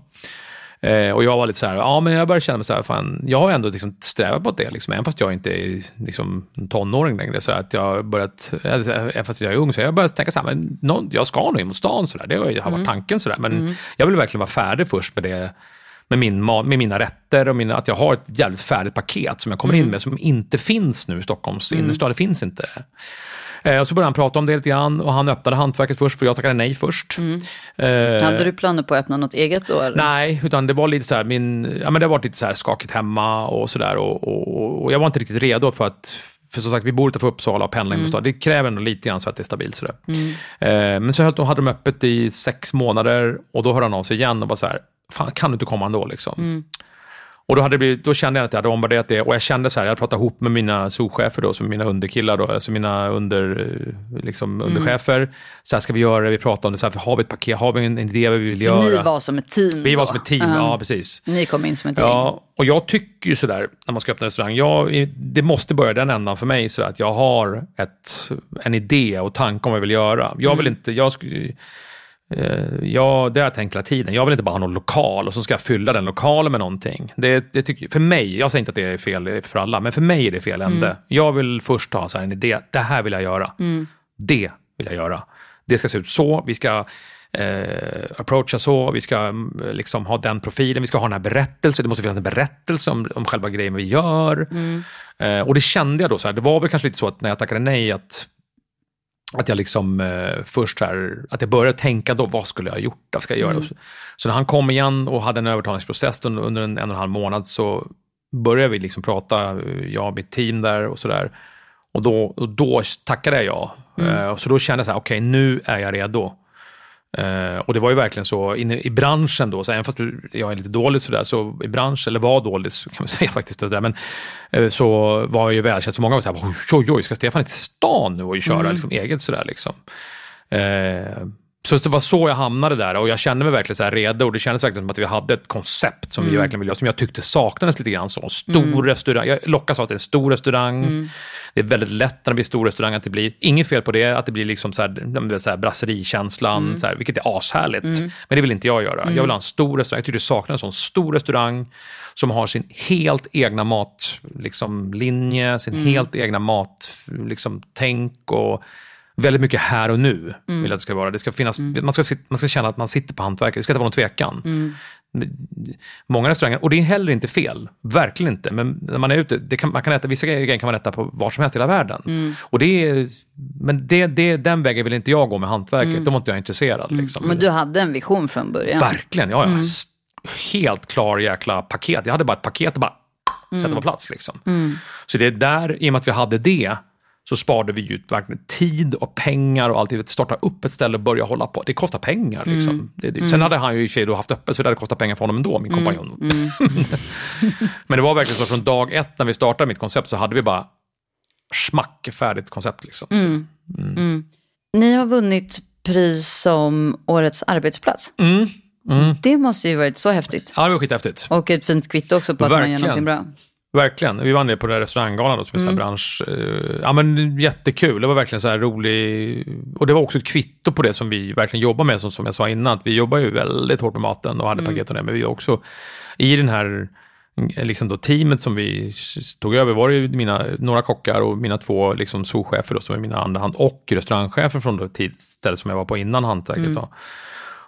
Eh, och jag var lite så här, ja men jag började känna mig så här, fan, jag har ändå liksom strävat mot det, liksom, även fast jag inte är liksom, en tonåring längre. Så att jag börjat, eh, även fast jag är ung, så jag börjat tänka så här, men någon, jag ska nog in mot stan, så där. det har varit tanken. Så där. Men jag vill verkligen vara färdig först med det, med, min, med mina rätter och mina, att jag har ett jävligt färdigt paket som jag kommer in med, som inte finns nu i Stockholms innerstad. Det finns inte. Eh, och så började han prata om det lite grann och han öppnade hantverket först, för jag tackade nej först. Eh, Hade du planer på att öppna något eget då? Eller? Nej, utan det var lite så här, min, ja, men det var lite så här skakigt hemma och sådär. Och, och, och jag var inte riktigt redo för att, för som sagt, vi bor utanför Uppsala och pendlar på stan. Det kräver ändå lite grann så att det är stabilt. Sådär. Eh, men så hade de öppet i sex månader och då hörde han av sig igen och bara så här, fan kan du inte komma ändå liksom? Och då, hade det blivit, då kände jag att jag hade omvärderat det och jag kände så här, jag hade pratat ihop med mina souschefer då, som mina underkillar då, alltså mina under, eh, liksom, underchefer. Så här ska vi göra det, vi pratar om det, så här, har vi ett paket, har vi en idé vad vi vill göra? ni var som ett team Vi var då? som ett team, ja precis. Ni kom in som ett gäng? Ja, och jag tycker ju sådär, när man ska öppna restaurang, jag, det måste börja den ändan för mig, så att jag har ett, en idé och tanke om vad jag vill göra. Jag vill inte, jag skulle, eh, jag, det har jag tänkt hela tiden, jag vill inte bara ha någon lokal och så ska jag fylla den lokalen med någonting. Det, det tycker, för mig, jag säger inte att det är fel för alla, men för mig är det fel ände. Jag vill först ha så här en idé, det här vill jag göra. Det vill jag göra. Det ska se ut så, vi ska eh, approacha så, vi ska mm, liksom ha den profilen, vi ska ha den här berättelsen, det måste finnas en berättelse om, om själva grejen vi gör. Eh, och det kände jag då, så här, det var väl kanske lite så att när jag tackade nej, att att jag liksom eh, först här, att jag började tänka då, vad skulle jag ha gjort? Vad ska jag göra? Så, så när han kom igen och hade en övertalningsprocess under, en, en och en halv månad så började vi liksom prata, eh, jag och mitt team där och sådär. Och då, och då tackade jag ja. Eh, så då kände jag så här, okej nu är jag redo. Eh, och det var ju verkligen så inne i branschen då, så även fast jag är lite dålig sådär, så i branschen, eller var dålig kan man [laughs] säga faktiskt, sådär, men eh, så var jag ju välkänd. Så många var såhär, oj, oj, oj, ska Stefan till stan nu och köra liksom, eget sådär liksom. Eh, så det var så jag hamnade där och jag kände mig verkligen så här redo och det kändes verkligen som att vi hade ett koncept som vi verkligen ville göra, som jag tyckte saknades lite grann. Så. En stor restaurang, jag lockas av att det är en stor restaurang. Det är väldigt lätt när det blir stor restaurang att det blir, inget fel på det, att det blir liksom så här, så här brasserikänslan, så här, vilket är ashärligt. Men det vill inte jag göra. Jag vill ha en stor restaurang, jag tycker det saknas en sån stor restaurang som har sin helt egna matlinje, liksom, linje, sin helt egna mat, liksom, tänk och väldigt mycket här och nu. Vill jag att det ska vara. Det ska finnas, man, ska, man ska känna att man sitter på hantverket, det ska inte vara någon tvekan. Många restauranger, och det är heller inte fel, verkligen inte, men när man är ute, kan, man kan äta, vissa grejer kan man äta på var som helst i hela världen. Och det är, men det, det, den vägen vill inte jag gå med hantverket, då var inte jag intresserad. Liksom. Men du hade en vision från början? Verkligen, ja, ja. S- Helt klar jäkla paket. Jag hade bara ett paket och bara sätta på plats. Liksom. Så det är där, i och med att vi hade det, så sparade vi ut verkligen tid och pengar och allt. Starta upp ett ställe och börja hålla på. Det kostar pengar. Liksom. Det, det, Sen hade han ju i och för sig då haft öppet, så det hade kostat pengar för honom ändå, min kompanjon. [laughs] Men det var verkligen så från dag ett när vi startade mitt koncept så hade vi bara smack färdigt koncept. Liksom. Ni har vunnit pris som Årets arbetsplats. Mm. Det måste ju varit så häftigt. ja, det var skithäftigt. Och ett fint kvitto också på att man gör Verkligen. någonting bra. Verkligen. Vi vann det på den här restauranggalan då, som är Mm. bransch... Eh, ja, men jättekul. Det var verkligen så här rolig... Och det var också ett kvitto på det som vi verkligen jobbar med, som, som jag sa innan. Att vi jobbar ju väldigt hårt med maten och hade Mm. paket och det, men vi också i den här eh, liksom då, teamet som vi tog över var det ju mina, några kockar och mina två liksom, souschefer då, som är mina andra hand och restaurangchefer från det tid- ställe som jag var på innan hantverket. Mm.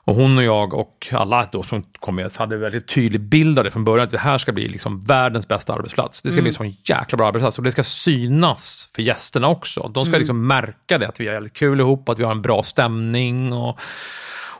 Och hon och jag och alla då som kom med hade väldigt tydlig bild av det från början. Att det här ska bli liksom världens bästa arbetsplats. Det ska bli en sån jäkla bra arbetsplats. Och det ska synas för gästerna också. De ska liksom märka det, att vi har jävligt kul ihop, att vi har en bra stämning. Och,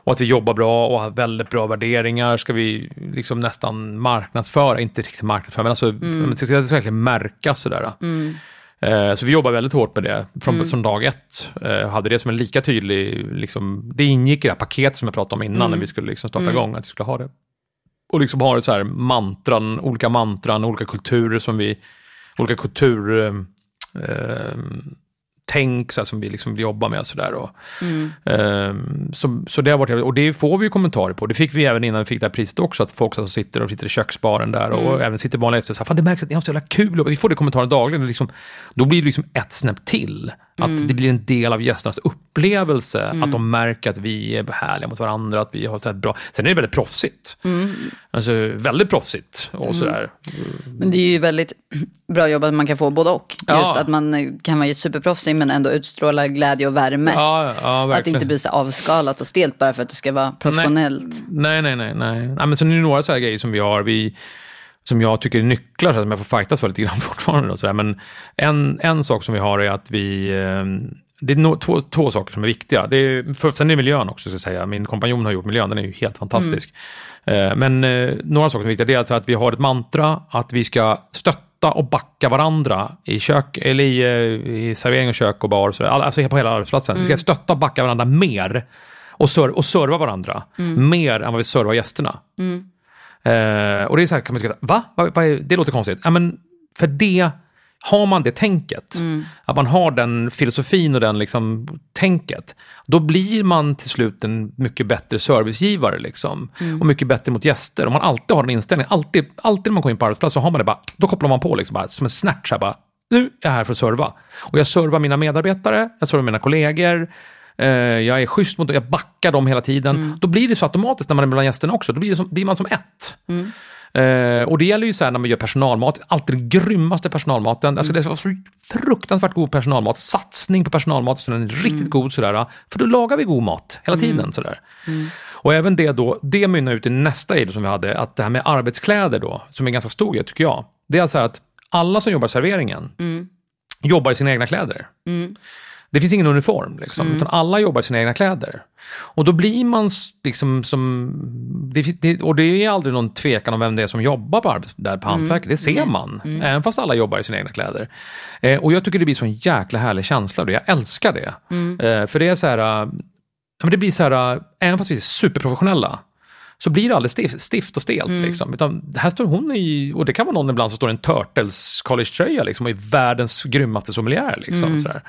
och att vi jobbar bra och har väldigt bra värderingar ska vi liksom nästan marknadsföra. Inte riktigt marknadsföra, men alltså, mm. det ska verkligen märkas sådär. Mm. Eh, så vi jobbar väldigt hårt med det från, mm. från dag ett. Eh, hade det som en lika tydlig, liksom, det ingick i det här paketet som jag pratade om innan mm. när vi skulle liksom starta mm. igång, att vi skulle ha det. Och liksom ha det så här mantran, olika mantran, olika kulturer som vi, olika kultur... Eh, eh tänk så här, som vi liksom jobbar med. Så, där, och, mm. um, så, så det har varit, och det får vi ju kommentarer på. Det fick vi även innan vi fick det här priset också, att folk som sitter och sitter i köksbaren där och mm. även sitter vanliga efter, fan det märks att ni har så jävla kul. Och vi får det kommentarer dagligen. Och liksom, då blir det liksom ett snäpp till. Att mm. det blir en del av gästernas upplevelse. Mm. Att de märker att vi är härliga mot varandra. Att vi har så bra. Sen är det väldigt proffsigt. Mm. Alltså väldigt proffsigt. Och mm. sådär. Men det är ju väldigt bra jobbat att man kan få både och. Ja. Just att man kan vara superproffsig men ändå utstråla glädje och värme. Ja, ja, att det inte blir så avskalat och stelt bara för att det ska vara professionellt. Nej, nej, nej. nej, nej. nej men så är det några så här grejer som vi har. Vi som jag tycker är nycklar, så som jag får fightas för lite grann [laughs] fortfarande. Och så där. Men en, en sak som vi har är att vi... Eh, det är no, två, två saker som är viktiga. Det är, för, sen är det miljön också, ska jag säga. Min kompanjon har gjort miljön, den är ju helt fantastisk. Mm. Eh, men eh, några saker som är viktiga, det är alltså att vi har ett mantra, att vi ska stötta och backa varandra i kök, eller i, i servering och kök och bar, så, alltså på hela arbetsplatsen. Mm. Vi ska mm. stötta och backa varandra mer och, serv, och serva varandra mm. mer än vad vi servar gästerna. Mm. Eh, och det är så här, kan man tycka, va? va, va det låter konstigt. Ja, men för det, har man det tänket, mm. att man har den filosofin och den liksom, tänket, då blir man till slut en mycket bättre servicegivare. Liksom, mm. Och mycket bättre mot gäster. Om man alltid har den inställningen, alltid, alltid när man kommer in på arbetsplats så har man det bara, då kopplar man på liksom, bara, som en snärt. nu är jag här för att serva. Och jag servar mina medarbetare, jag servar mina kollegor, jag är schysst mot dem, jag backar dem hela tiden. Mm. Då blir det så automatiskt när man är bland gästerna också. Då blir, som, blir man som ett. Mm. Uh, och det gäller ju så här när man gör personalmat, alltid den grymmaste personalmaten. Mm. Alltså det är så fruktansvärt god personalmat, satsning på personalmat så den är riktigt mm. god sådär. För då lagar vi god mat hela tiden. Mm. Sådär. Mm. Och även det då, det mynnar ut i nästa idé som vi hade, att det här med arbetskläder då, som är ganska stor grej tycker jag. Det är alltså att alla som jobbar i serveringen mm. jobbar i sina egna kläder. Det finns ingen uniform, liksom, mm. utan alla jobbar i sina egna kläder. Och då blir man liksom som... Det, det, och det är aldrig någon tvekan om vem det är som jobbar på, där på mm. hantverket. Det ser man, mm. även fast alla jobbar i sina egna kläder. Eh, och jag tycker det blir så en jäkla härlig känsla och jag älskar det. Mm. Eh, för det är så här... Äh, det blir så här, äh, även fast vi är superprofessionella, så blir det aldrig stift, och stelt. Mm. Liksom. Utan här står hon i, och det kan vara någon ibland som står i en Turtles college-tröja liksom, och är världens grymmaste sommelier. Liksom, mm. sådär.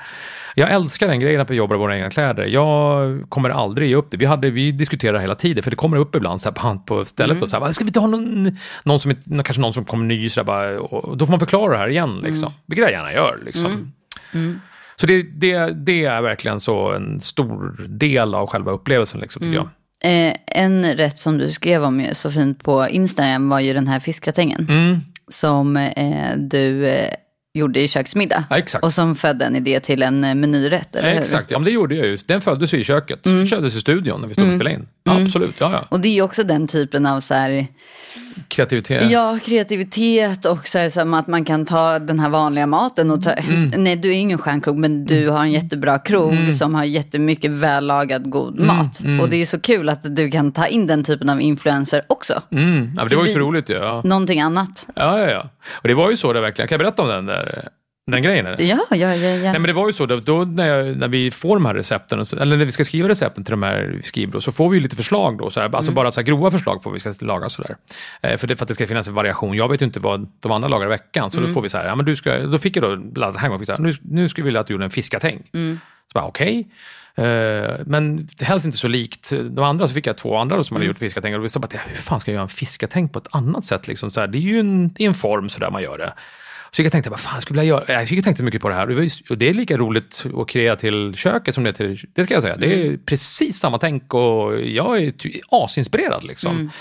Jag älskar den grejen att vi jobbar i våra egna kläder. Jag kommer aldrig ge upp det. Vi, hade, vi diskuterar hela tiden, för det kommer upp ibland så här, på, stället mm. och så här, ska vi inte ha någon, någon som, kanske någon som kommer ny, så här, bara, och då får man förklara det här igen. Liksom. Mm. Vilket jag gärna gör. Liksom. Mm. mm. Så det, det, det, är verkligen så en stor del av själva upplevelsen, liksom, tycker mm. jag. Eh, en rätt som du skrev om så fint på Instagram var ju den här fiskgratängen. Mm. Som eh, du eh, gjorde i köksmiddag. Ja, exakt. Och som födde en idé till en eh, menyrätt, eller ja, Exakt, ja, men det gjorde jag ju. Den föddes i köket. Mm. Kördes i studion när vi stod och mm. spelade in. Ja, mm. Absolut, ja, ja. Och det är ju också den typen av så här Kreativitet. Ja, kreativitet och så är det som att man kan ta den här vanliga maten och ta, mm. nej du är ingen stjärnkrog men du mm. har en jättebra krog mm. som har jättemycket vällagad god mm. mat. Mm. Och det är så kul att du kan ta in den typen av influenser också. Mm. Ja, det var ju så roligt ja. Någonting annat. Ja, ja, ja. Och det var ju så det verkligen, kan jag berätta om den där den grejen? Eller? Ja, ja, ja, ja. Nej, men det var ju så, då, då när, jag, när vi får de här recepten, eller när vi ska skriva recepten till de här skrivbro, så får vi ju lite förslag då. Så här, alltså mm. bara så här grova förslag får vi ska laga sådär. Eh, för, det, för att det ska finnas en variation. Jag vet ju inte vad de andra lagar i veckan, så mm. då får vi så här, ja men du ska, då fick jag då laddat hem och fick här, nu, nu skulle vi vilja att du gjorde en fiskatäng. Mm. Så bara okej. Okay. Uh, men helst inte så likt de andra, så fick jag två andra som hade mm. gjort fiskatäng. Och vi sa bara, hur fan ska jag göra en fiskatäng på ett annat sätt? Liksom, så här, det är ju en, i en form så där man gör det. Så jag tänkte, vad fan skulle jag göra? Jag fick tänka mycket på det här. Och det är lika roligt att kreera till köket som det är till... Det ska jag säga. Mm. Det är mm. precis samma tänk och jag är asinspirerad liksom.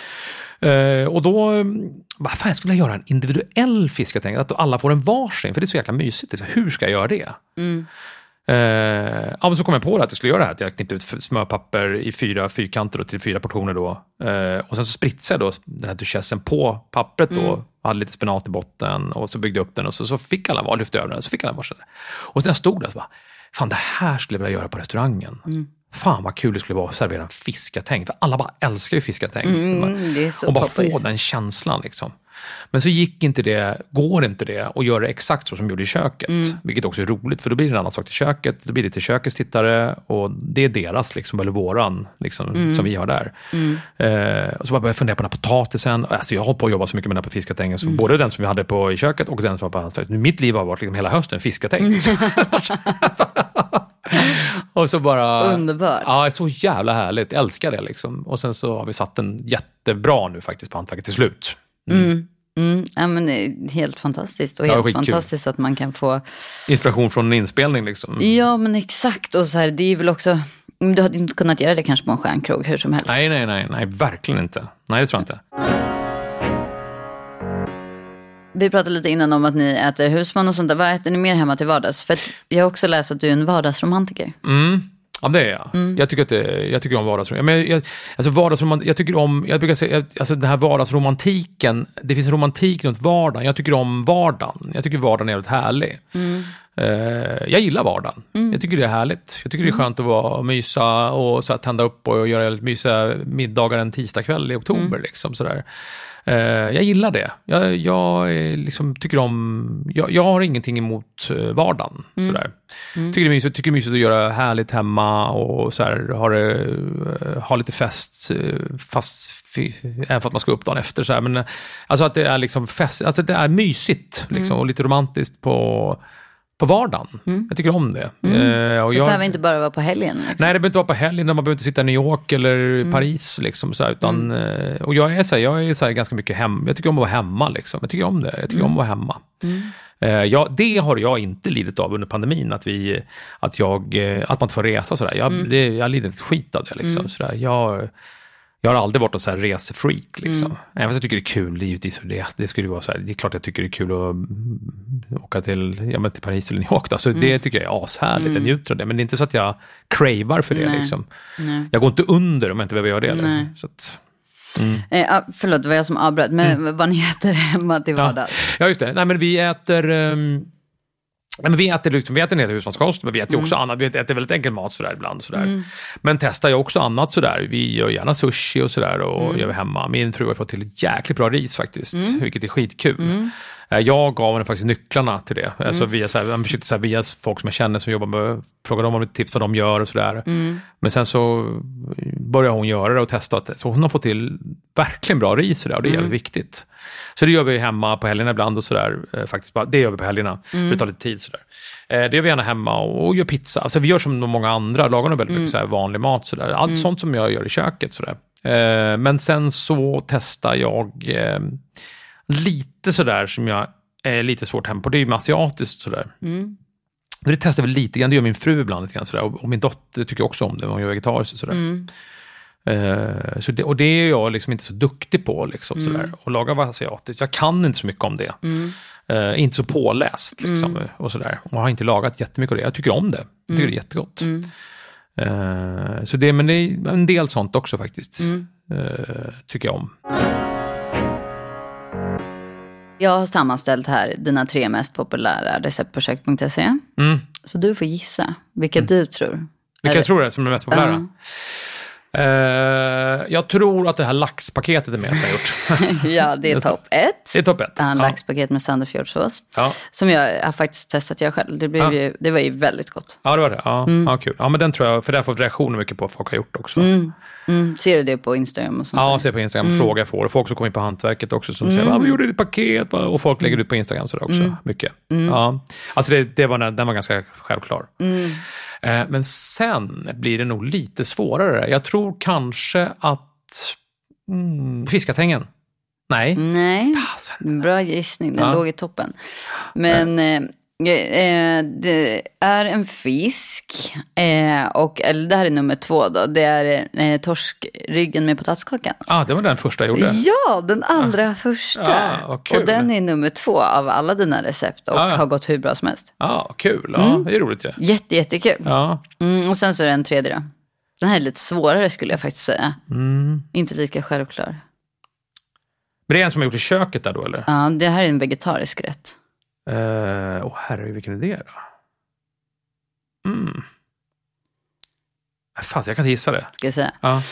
Mm. Uh, och då, vad fan skulle jag göra en individuell fiskatänk? Att alla får en varsin, för det är så jäkla mysigt. Hur ska jag göra det? Mm. Eh, ja, men så kom jag på det att jag skulle göra det här. Att jag klippte ut smörpapper i fyra fyrkanter och till fyra portioner. Då. Eh, och sen så spritsade jag då den här duchessen på pappret. Då, hade lite spenat i botten och så byggde jag upp den och så, så fick alla var, lyfte över den. Så fick alla varsin. Och sen jag stod där så bara, fan det här skulle jag vilja göra på restaurangen. Fan vad kul det skulle vara att servera en fiskatäng. För alla bara älskar ju fiskatäng. Mm, och bara poppis. få den känslan. Liksom. Men så gick inte det, går inte det att göra exakt så som vi gjorde i köket. Mm. Vilket också är roligt, för då blir det en annan sak till köket. Då blir det till kökets tittare och det är deras, liksom, eller våran, liksom, Mm. som vi har där. Eh, och så bara började jag fundera på den här potatisen. Alltså, jag har på att jobba så mycket med den här på fiskatängen. Så Mm. Både den som vi hade på i köket och den som var på hans Mitt liv har varit liksom hela hösten fiskatäng. Liksom. [laughs] och så bara... Underbart. Ja, så jävla härligt. Älskar det liksom. Och sen så har vi satt den jättebra nu faktiskt på hantverket till slut. Mm, ja, men det är helt fantastiskt. Och Ja, helt fantastiskt att man kan få... Inspiration från en inspelning liksom. Ja, men exakt. Och så här, det är väl också... Du hade inte kunnat göra det kanske på en stjärnkrog hur som helst. Nej, nej, nej, nej, verkligen inte. Nej, det tror jag inte. Vi pratade lite innan om att ni äter husman och sånt där. Vad äter ni mer hemma till vardags? För jag har också läst att du är en vardagsromantiker. Mm. Ja, det är jag. Jag, tycker att det, jag tycker om vardagsromantik. Men jag, alltså vardagsromantik, jag tycker om, jag brukar säga, alltså den här vardagsromantiken, det finns en romantik runt vardagen. Jag tycker om vardagen. Jag tycker vardagen är väldigt härlig. Eh, jag gillar vardagen. Jag tycker det är härligt. Jag tycker det är skönt att vara mysa och så här, tända upp och göra lite mysiga middagar en tisdagkväll i oktober. Liksom, sådär. Eh, jag gillar det. Jag, jag liksom, tycker om... Jag, jag har ingenting emot eh, vardagen. Sådär. Tycker, det är mysigt, tycker det är mysigt att göra härligt hemma och så här, ha, det, eh, ha lite fest, eh, fast även för att man ska upp dagen efter. Så här. Men, eh, alltså att det är liksom fest, alltså det är mysigt liksom, och lite romantiskt på, på vardagen. Jag tycker om det. Eh, och Det jag, behöver inte bara vara på helgen. liksom. Nej, det behöver inte vara på helgen, man behöver inte sitta i New York eller Paris. Liksom, så här, utan, eh, Och jag är, så här, jag är så här, ganska mycket hem, jag tycker om att vara hemma. Liksom. Jag tycker om det, jag tycker om att vara hemma. Eh, ja, det har jag inte lidit av under pandemin, att, vi, att, jag, eh, att man inte får resa. Så där. Jag, det, jag lider ett skit av det. Liksom, så där. Jag, jag har aldrig varit någon så här resefreak. Liksom. Även fast jag tycker det är kul, givetvis. Det, det, skulle vara så här, det är klart jag tycker det är kul att mm, åka till, ja, men till Paris eller New York. Då. Så Det tycker jag är ashärligt, jag njuter av det. Men det är inte så att jag cravar för det. Nej. Liksom. Nej. Jag går inte under om jag inte behöver göra det. Nej. Så att, Eh, ah, förlåt, det var jag som avbröt. Men vad ni äter hemma till vardags? ja, just det. Nej, men vi äter... ehm, Nej, men vi äter, liksom, vi äter en hel husmanskost, men vi äter ju också annat. Vi äter väldigt enkel mat sådär ibland. Sådär. Men testar ju också annat sådär. Vi gör gärna sushi och sådär och gör vi hemma. Min fru har fått till jäkligt bra ris faktiskt, vilket är skitkul. Eh, Jag gav henne faktiskt nycklarna till det. Alltså via, såhär, jag försökte såhär, via folk som jag känner som jobbar med, fråga dem om lite tips vad de gör och sådär. Men sen så började hon göra det och testa. Så hon har fått till verkligen bra ris och det, och det är jävligt viktigt. Så det gör vi hemma på helgerna ibland och sådär. eh, Faktiskt bara, det gör vi på helgerna, för det tar lite tid. Sådär. Eh, Det gör vi gärna hemma och, och gör pizza. Alltså, vi gör som många andra, lagar nog väldigt mycket såhär, vanlig mat. Sådär. Allt sånt som jag gör i köket. Sådär. Eh, Men sen så testar jag eh, lite sådär som jag är lite svårt hem på. Det är ju med asiatiskt sådär. Men Det testar vi lite grann, det gör min fru ibland. Lite grann, sådär. Och, och min dotter tycker också om det, hon gör vegetariskt. och Sådär. Eh, så det, och det är jag liksom inte så duktig på, liksom, sådär. att laga asiatiskt. Jag kan inte så mycket om det. Eh, inte så påläst. Liksom, och, sådär. och har inte lagat jättemycket av det. Jag tycker om det. Jag tycker det är jättegott. Eh, så det, men det är en del sånt också faktiskt. Eh, tycker jag om. Jag har sammanställt här dina tre mest populära recept på kök.se. Mm. Så du får gissa vilka du tror. Vilka jag tror är som är mest populära? Ja. Eh, jag tror att det här laxpaketet är med som jag har gjort. [laughs] ja, det är topp ett. Det är topp ett. Har en Ja. laxpaket med Sandefjordsås. Ja. Som jag har faktiskt testat jag själv. Det, blev Ja. ju, det var ju väldigt gott. ja, det var det. Ja, Mm. ja, kul. Ja, men den tror jag, för det har jag fått reaktioner mycket på vad folk har gjort också. Mm. Ser du det på Instagram och sånt Ja, där? ser på Instagram, Mm. fråga jag får. Och folk som kommer in på hantverket också som säger att vi gjorde ditt paket. Och folk lägger ut på Instagram sådär också. Mm. Mycket. Ja. Alltså det, det var, den var ganska självklar. Mm. Eh, men sen blir det nog lite svårare. Jag tror kanske att mm, fiskatängen. Nej. Nej, Fasen. bra gissning. Den Ja. låg i toppen. Men eh, eh, det är en fisk. Eh, och, eller det här är nummer två då. Det är eh, torsk, ryggen med potatiskakan. Ah, det var den första jag gjorde. Ja, den allra första. Ah, vad kul. och den är nummer två av alla dina recept och Ah. har gått hur bra som helst. Ja, kul. Ja, Det är roligt ju. Jätte, jättekul. Ja. Mm, och sen så är det en tredje då. Den här är lite svårare skulle jag faktiskt säga. Mm. Inte lika självklar. Men det är en som jag gjort i köket där då, eller? Ja, det här är en vegetarisk rätt. Åh uh, oh, herregud, vilken det då? Mm. Fan, jag kan inte gissa det. Ska jag säga. Ja.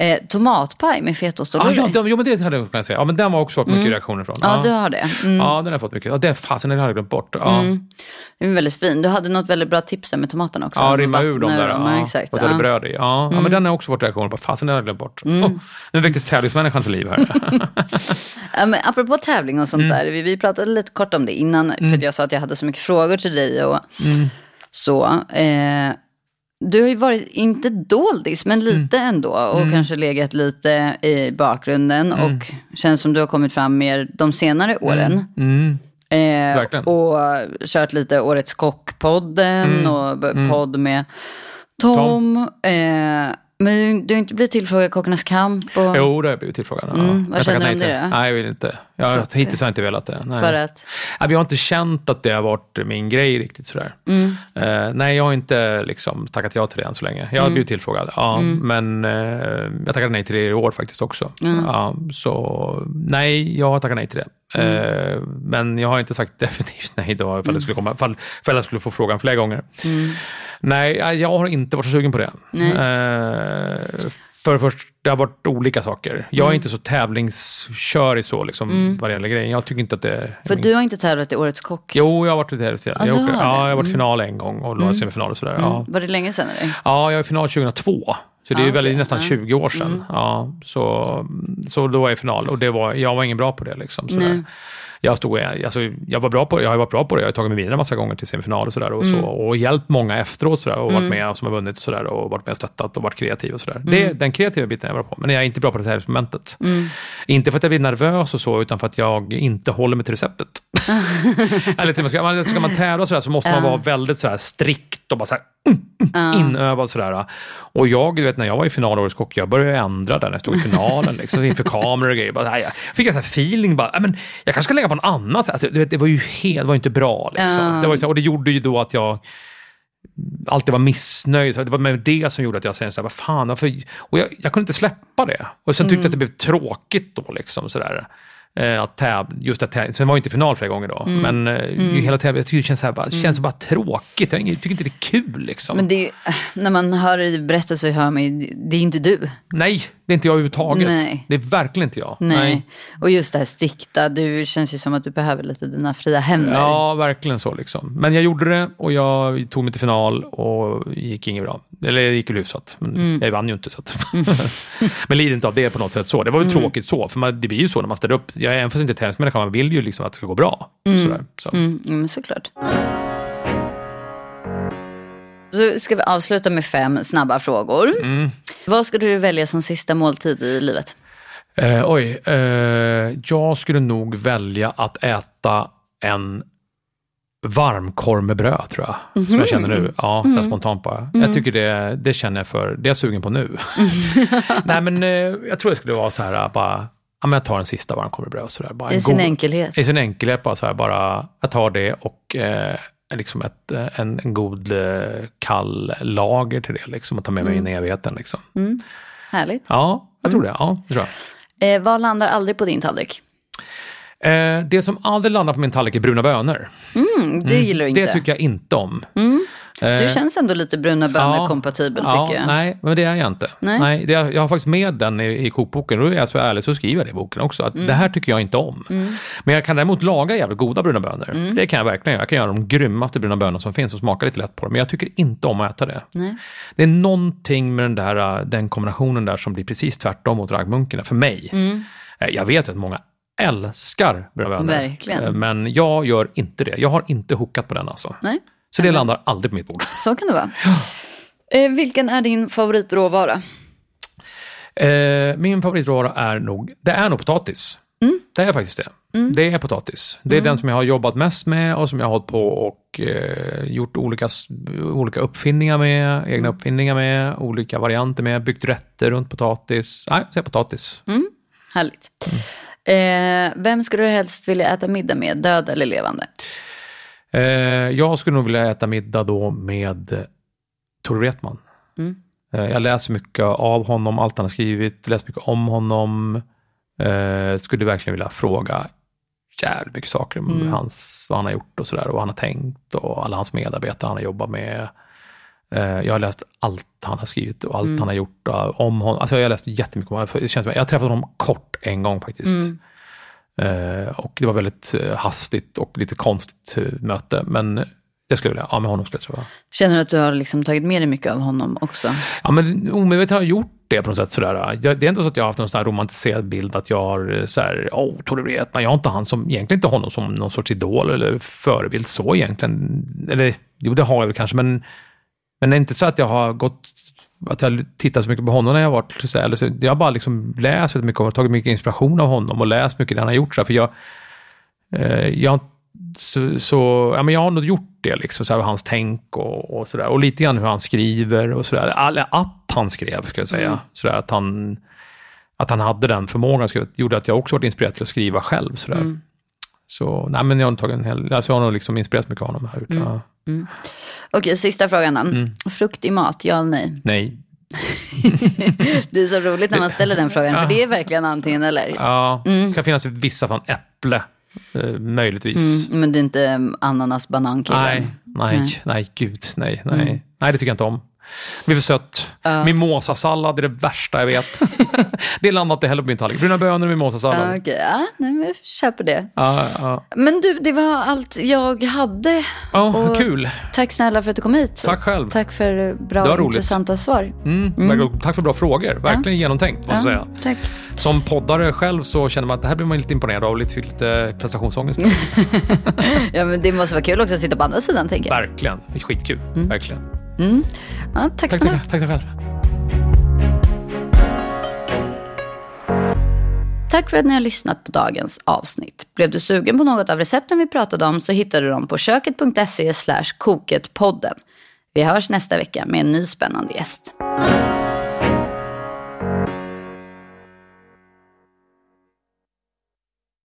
Eh, tomatpaj med fetaost och Ah, ja, det, jo, men det hade jag kunnat säga. Ja, men den var också fått mycket reaktioner från. Ja, du har det. Mm. Ja, den har jag fått mycket. Ja, det fasen, den hade jag glömt bort. Ja, Mm. Den är väldigt fin. Du hade något väldigt bra tips där med tomaterna också. ja rimma ur dem där. dem, Ja, exakt. och Ja. bröd i. Ja, ja, men den har också fått reaktioner på. Fasen, den hade jag glömt bort. Oh, nu väcktes tävlingsmänniskan till liv här. [laughs] Ja, men apropå tävling och Mm. sånt där. Vi, vi pratade lite kort om det innan. För jag sa att jag hade så mycket frågor till dig och Mm. så. Eh, du har ju varit, inte doldis, men lite Mm. ändå. Och kanske legat lite i bakgrunden. Och känns som du har kommit fram mer de senare åren. Mm. Eh, och kört lite Årets Kock-podden Mm. och podd med Tom. Eh, men du har inte blivit tillfrågad Kockarnas Kamp. Och, Jo, det har jag blivit tillfrågad. Ja. Mm, vad jag känner du om det då? Nej, jag vill inte. Jag, hittills har jag inte velat det. Nej. För att, Jag har inte känt att det har varit min grej riktigt sådär. Mm. Eh, nej, jag har inte liksom, tackat ja till det än så länge. Jag har Mm. blivit tillfrågad, ja, men eh, jag tackade nej till det i år faktiskt också. Mm. Ja, så nej, jag har tackat nej till det. Mm. Eh, men jag har inte sagt [laughs] definitivt nej då, ifall, det skulle komma, ifall, ifall jag skulle få frågan flera gånger. Nej, jag har inte varit så sugen på det. Eh, för det första, det har varit olika saker. Jag Mm. är inte så tävlingskörig så, liksom, vad det gäller grejen. Jag tycker inte att det är för min du har inte tävlat i Årets Kock. Jo, jag har varit lite här. Jag, du åker- har det? ja, jag har varit final en gång och mm. semifinal och sådär. Ja. Var det länge sedan eller? ja, jag är i final 2002. Så det är Ja, väl okej. nästan Ja. 20 år sedan. Ja, så, så då var jag i final och det var, jag var ingen bra på det. Liksom, sådär. Jag, stod, alltså, jag var bra på det, jag har varit bra på det. Jag har tagit mig vidare massa gånger till semifinal och sådär. Och, så, och hjälpt många efteråt sådär, och varit med som har vunnit och sådär, och varit med och stöttat och varit kreativ och sådär. Det, den kreativa biten är jag bra på. Men jag är inte bra på det här momentet. Inte för att jag blir nervös och så, utan för att jag inte håller mig till receptet. [laughs] Eller till, ska, man, ska man tävla sådär, så måste man vara väldigt sådär, strikt och bara såhär, inövad. Sådär. Och jag, du vet, när jag var i final i Årets Kock, jag började ändra där när jag stod i finalen. liksom, inför kameror och grejer. Bara, jag fick en sån feeling, bara, "Ja, men, jag kanske ska lägga på en annan. Alltså, du vet, det var ju helt, var inte bra. Liksom. Ja. Det var så, och det gjorde ju då att jag alltid var missnöjd. Så det var med det som gjorde att jag så här, vad fan, varför? Och jag, jag kunde inte släppa det. Och sen tyckte jag att det blev tråkigt då, liksom sådär. Eh, att täv, just att täv, sen var inte final flera gånger då, men eh, ju hela tävlingen, jag tycker det känns, så här, bara, känns bara tråkigt. Jag tycker inte det är kul liksom. Men det ju, när man hör dig berätta så hör man ju, det är inte du. Nej, det är inte jag överhuvudtaget. Nej. Det är verkligen inte jag. Nej. Och just det här strikta, du känns ju som att du behöver lite dina fria händer. Ja, verkligen så. Liksom. Men jag gjorde det och jag tog mig till final och gick inget bra. Eller det gick väl hyfsat, men Mm. jag vann ju inte. Så att [laughs] men lider inte av det på något sätt så. Det var väl Mm. tråkigt så, för man, det blir ju så när man ställer upp. Jag är även fast inte tävlingsmänniska, man vill ju liksom att det ska gå bra. Sådär. Så. Mm, mm, såklart. Så ska vi avsluta med fem snabba frågor. Mm. Vad skulle du välja som sista måltid i livet? Eh, oj, eh, jag skulle nog välja att äta en varmkorv med bröd, tror jag. Som jag känner nu. Ja, så här spontant bara. Jag tycker det, det känner jag för, det är jag sugen på nu. [laughs] Nej, men eh, jag tror det skulle vara så här, bara, ja, men jag tar en sista varmkorv med bröd. Så där, bara I en sin god- enkelhet. I sin enkelhet, bara så här, bara, jag tar det och eh, liksom ett, eh, en, en god eh, kall lager till det, liksom, och tar med mig in i evigheten. Liksom. Härligt. Ja, jag tror det. Ja, tror jag. Eh, vad landar aldrig på din tallrik? Eh, det som aldrig landar på min tallrik är bruna bönor. Mm, det gillar du inte. Det tycker jag inte om. Du känns ändå lite bruna bönor Ja. kompatibel ja, tycker jag. Nej, men det är jag inte. Nej. det, jag har faktiskt med den i, i kokboken och då är jag så ärlig så skriver jag det i boken också. Att Det här tycker jag inte om. Men jag kan däremot laga jävligt goda bruna bönor. Det kan jag verkligen göra. Jag kan göra de grymmaste bruna bönor som finns och smaka lite lätt på dem. Men jag tycker inte om att äta det. Nej. Det är någonting med den, där, den kombinationen där som blir precis tvärtom mot raggmunkarna för mig. Eh, Jag vet att många älskar bruna bönor. Verkligen. Eh, Men jag gör inte det. Jag har inte hookat på den alltså. Nej, Så det landar aldrig på mitt bord. så kan det vara. Eh, vilken är din favoritråvara? Eh, min favoritråvara är nog, det är nog potatis. Det är faktiskt det. Mm. Det är potatis. Det är mm. den som jag har jobbat mest med och som jag har hållit på och eh, gjort olika, olika uppfinningar med, egna mm. uppfinningar med, olika varianter med, byggt rätter runt potatis. Nej, jag säger potatis. Mm. Härligt. Eh, vem skulle du helst vilja äta middag med, död eller levande? Eh, jag skulle nog vilja äta middag då med Tor Wretman. Mm. Eh, jag läser mycket av honom, allt han har skrivit, läser mycket om honom. Eh, skulle verkligen vilja fråga jävligt mycket saker om mm. hans, vad han har gjort och sådär och vad han har tänkt och alla hans medarbetare han har jobbat med. Eh, jag har läst allt han har skrivit och allt mm. han har gjort om honom. Alltså jag har läst jättemycket om honom. Det känns, jag har träffat honom kort en gång faktiskt. Mm. Uh, och det var väldigt uh, hastigt och lite konstigt möte. Men det skulle jag vilja. Ja, med honom skulle jag träffa. Känner du att du har liksom tagit med dig mycket av honom också? Ja, men omedvetet har jag gjort det på något sätt. Sådär. det är inte så att jag har haft någon sån romantiserad bild att jag har så här, oh, Tore Wretman. Jag har inte han som, egentligen inte honom som någon sorts idol eller förebild så egentligen. Eller jo, det har jag väl kanske, men, men det är inte så att jag har gått att jag tittat så mycket på honom när jag varit så här, så Jag har bara liksom läst mycket och tagit mycket inspiration av honom och läst mycket det han har gjort. Så här, för jag, eh, jag, så, så, ja, men jag har nog gjort det, liksom, så här, hans tänk och, och sådär. Och lite grann hur han skriver och sådär. Att han skrev, ska jag säga. Mm. Så där, att, han, att han hade den förmågan gjorde att jag också varit inspirerad till att skriva själv. Så, mm. Så nej, men jag har, tagit en hel, alltså, jag har nog liksom inspirerat mycket av honom. Här, mm. Ja. Mm. Okej, sista frågan då. Mm. Frukt i mat, ja eller nej? Nej. [laughs] det är så roligt när man ställer den frågan, för det är verkligen antingen eller. Ja, mm. det kan finnas vissa fall äpple. Eh, möjligtvis. Mm, men det är inte ananas banankillen? Nej, nej, nej, nej, gud, nej, nej. Mm. Nej, det tycker jag inte om. Blir för sött. Uh. Mimosasallad är det värsta jag vet. [laughs] det landar inte heller på min tallrik. Bruna bönor och mimosasallad. Uh, okay. Ja, nej, men köper det. Uh, uh. Men du, det var allt jag hade. Ja, och kul. Tack snälla för att du kom hit. Tack själv. Tack för bra och intressanta svar. Mm, mm. Tack för bra frågor. Verkligen genomtänkt, måste säga. Tack. Som poddare själv så känner man att det här blir man lite imponerad av lite, lite prestationsångest. [laughs] ja, men det måste vara kul också att sitta på andra sidan, tänker jag. Verkligen. Skitkul. Mm. Verkligen. Mm. Ja, tack, tack, tack, tack, tack. Tack för att ni har lyssnat på dagens avsnitt. Blev du sugen på något av recepten vi pratade om så hittar du dem på köket.se koketpodden. Vi hörs nästa vecka med en ny spännande gäst.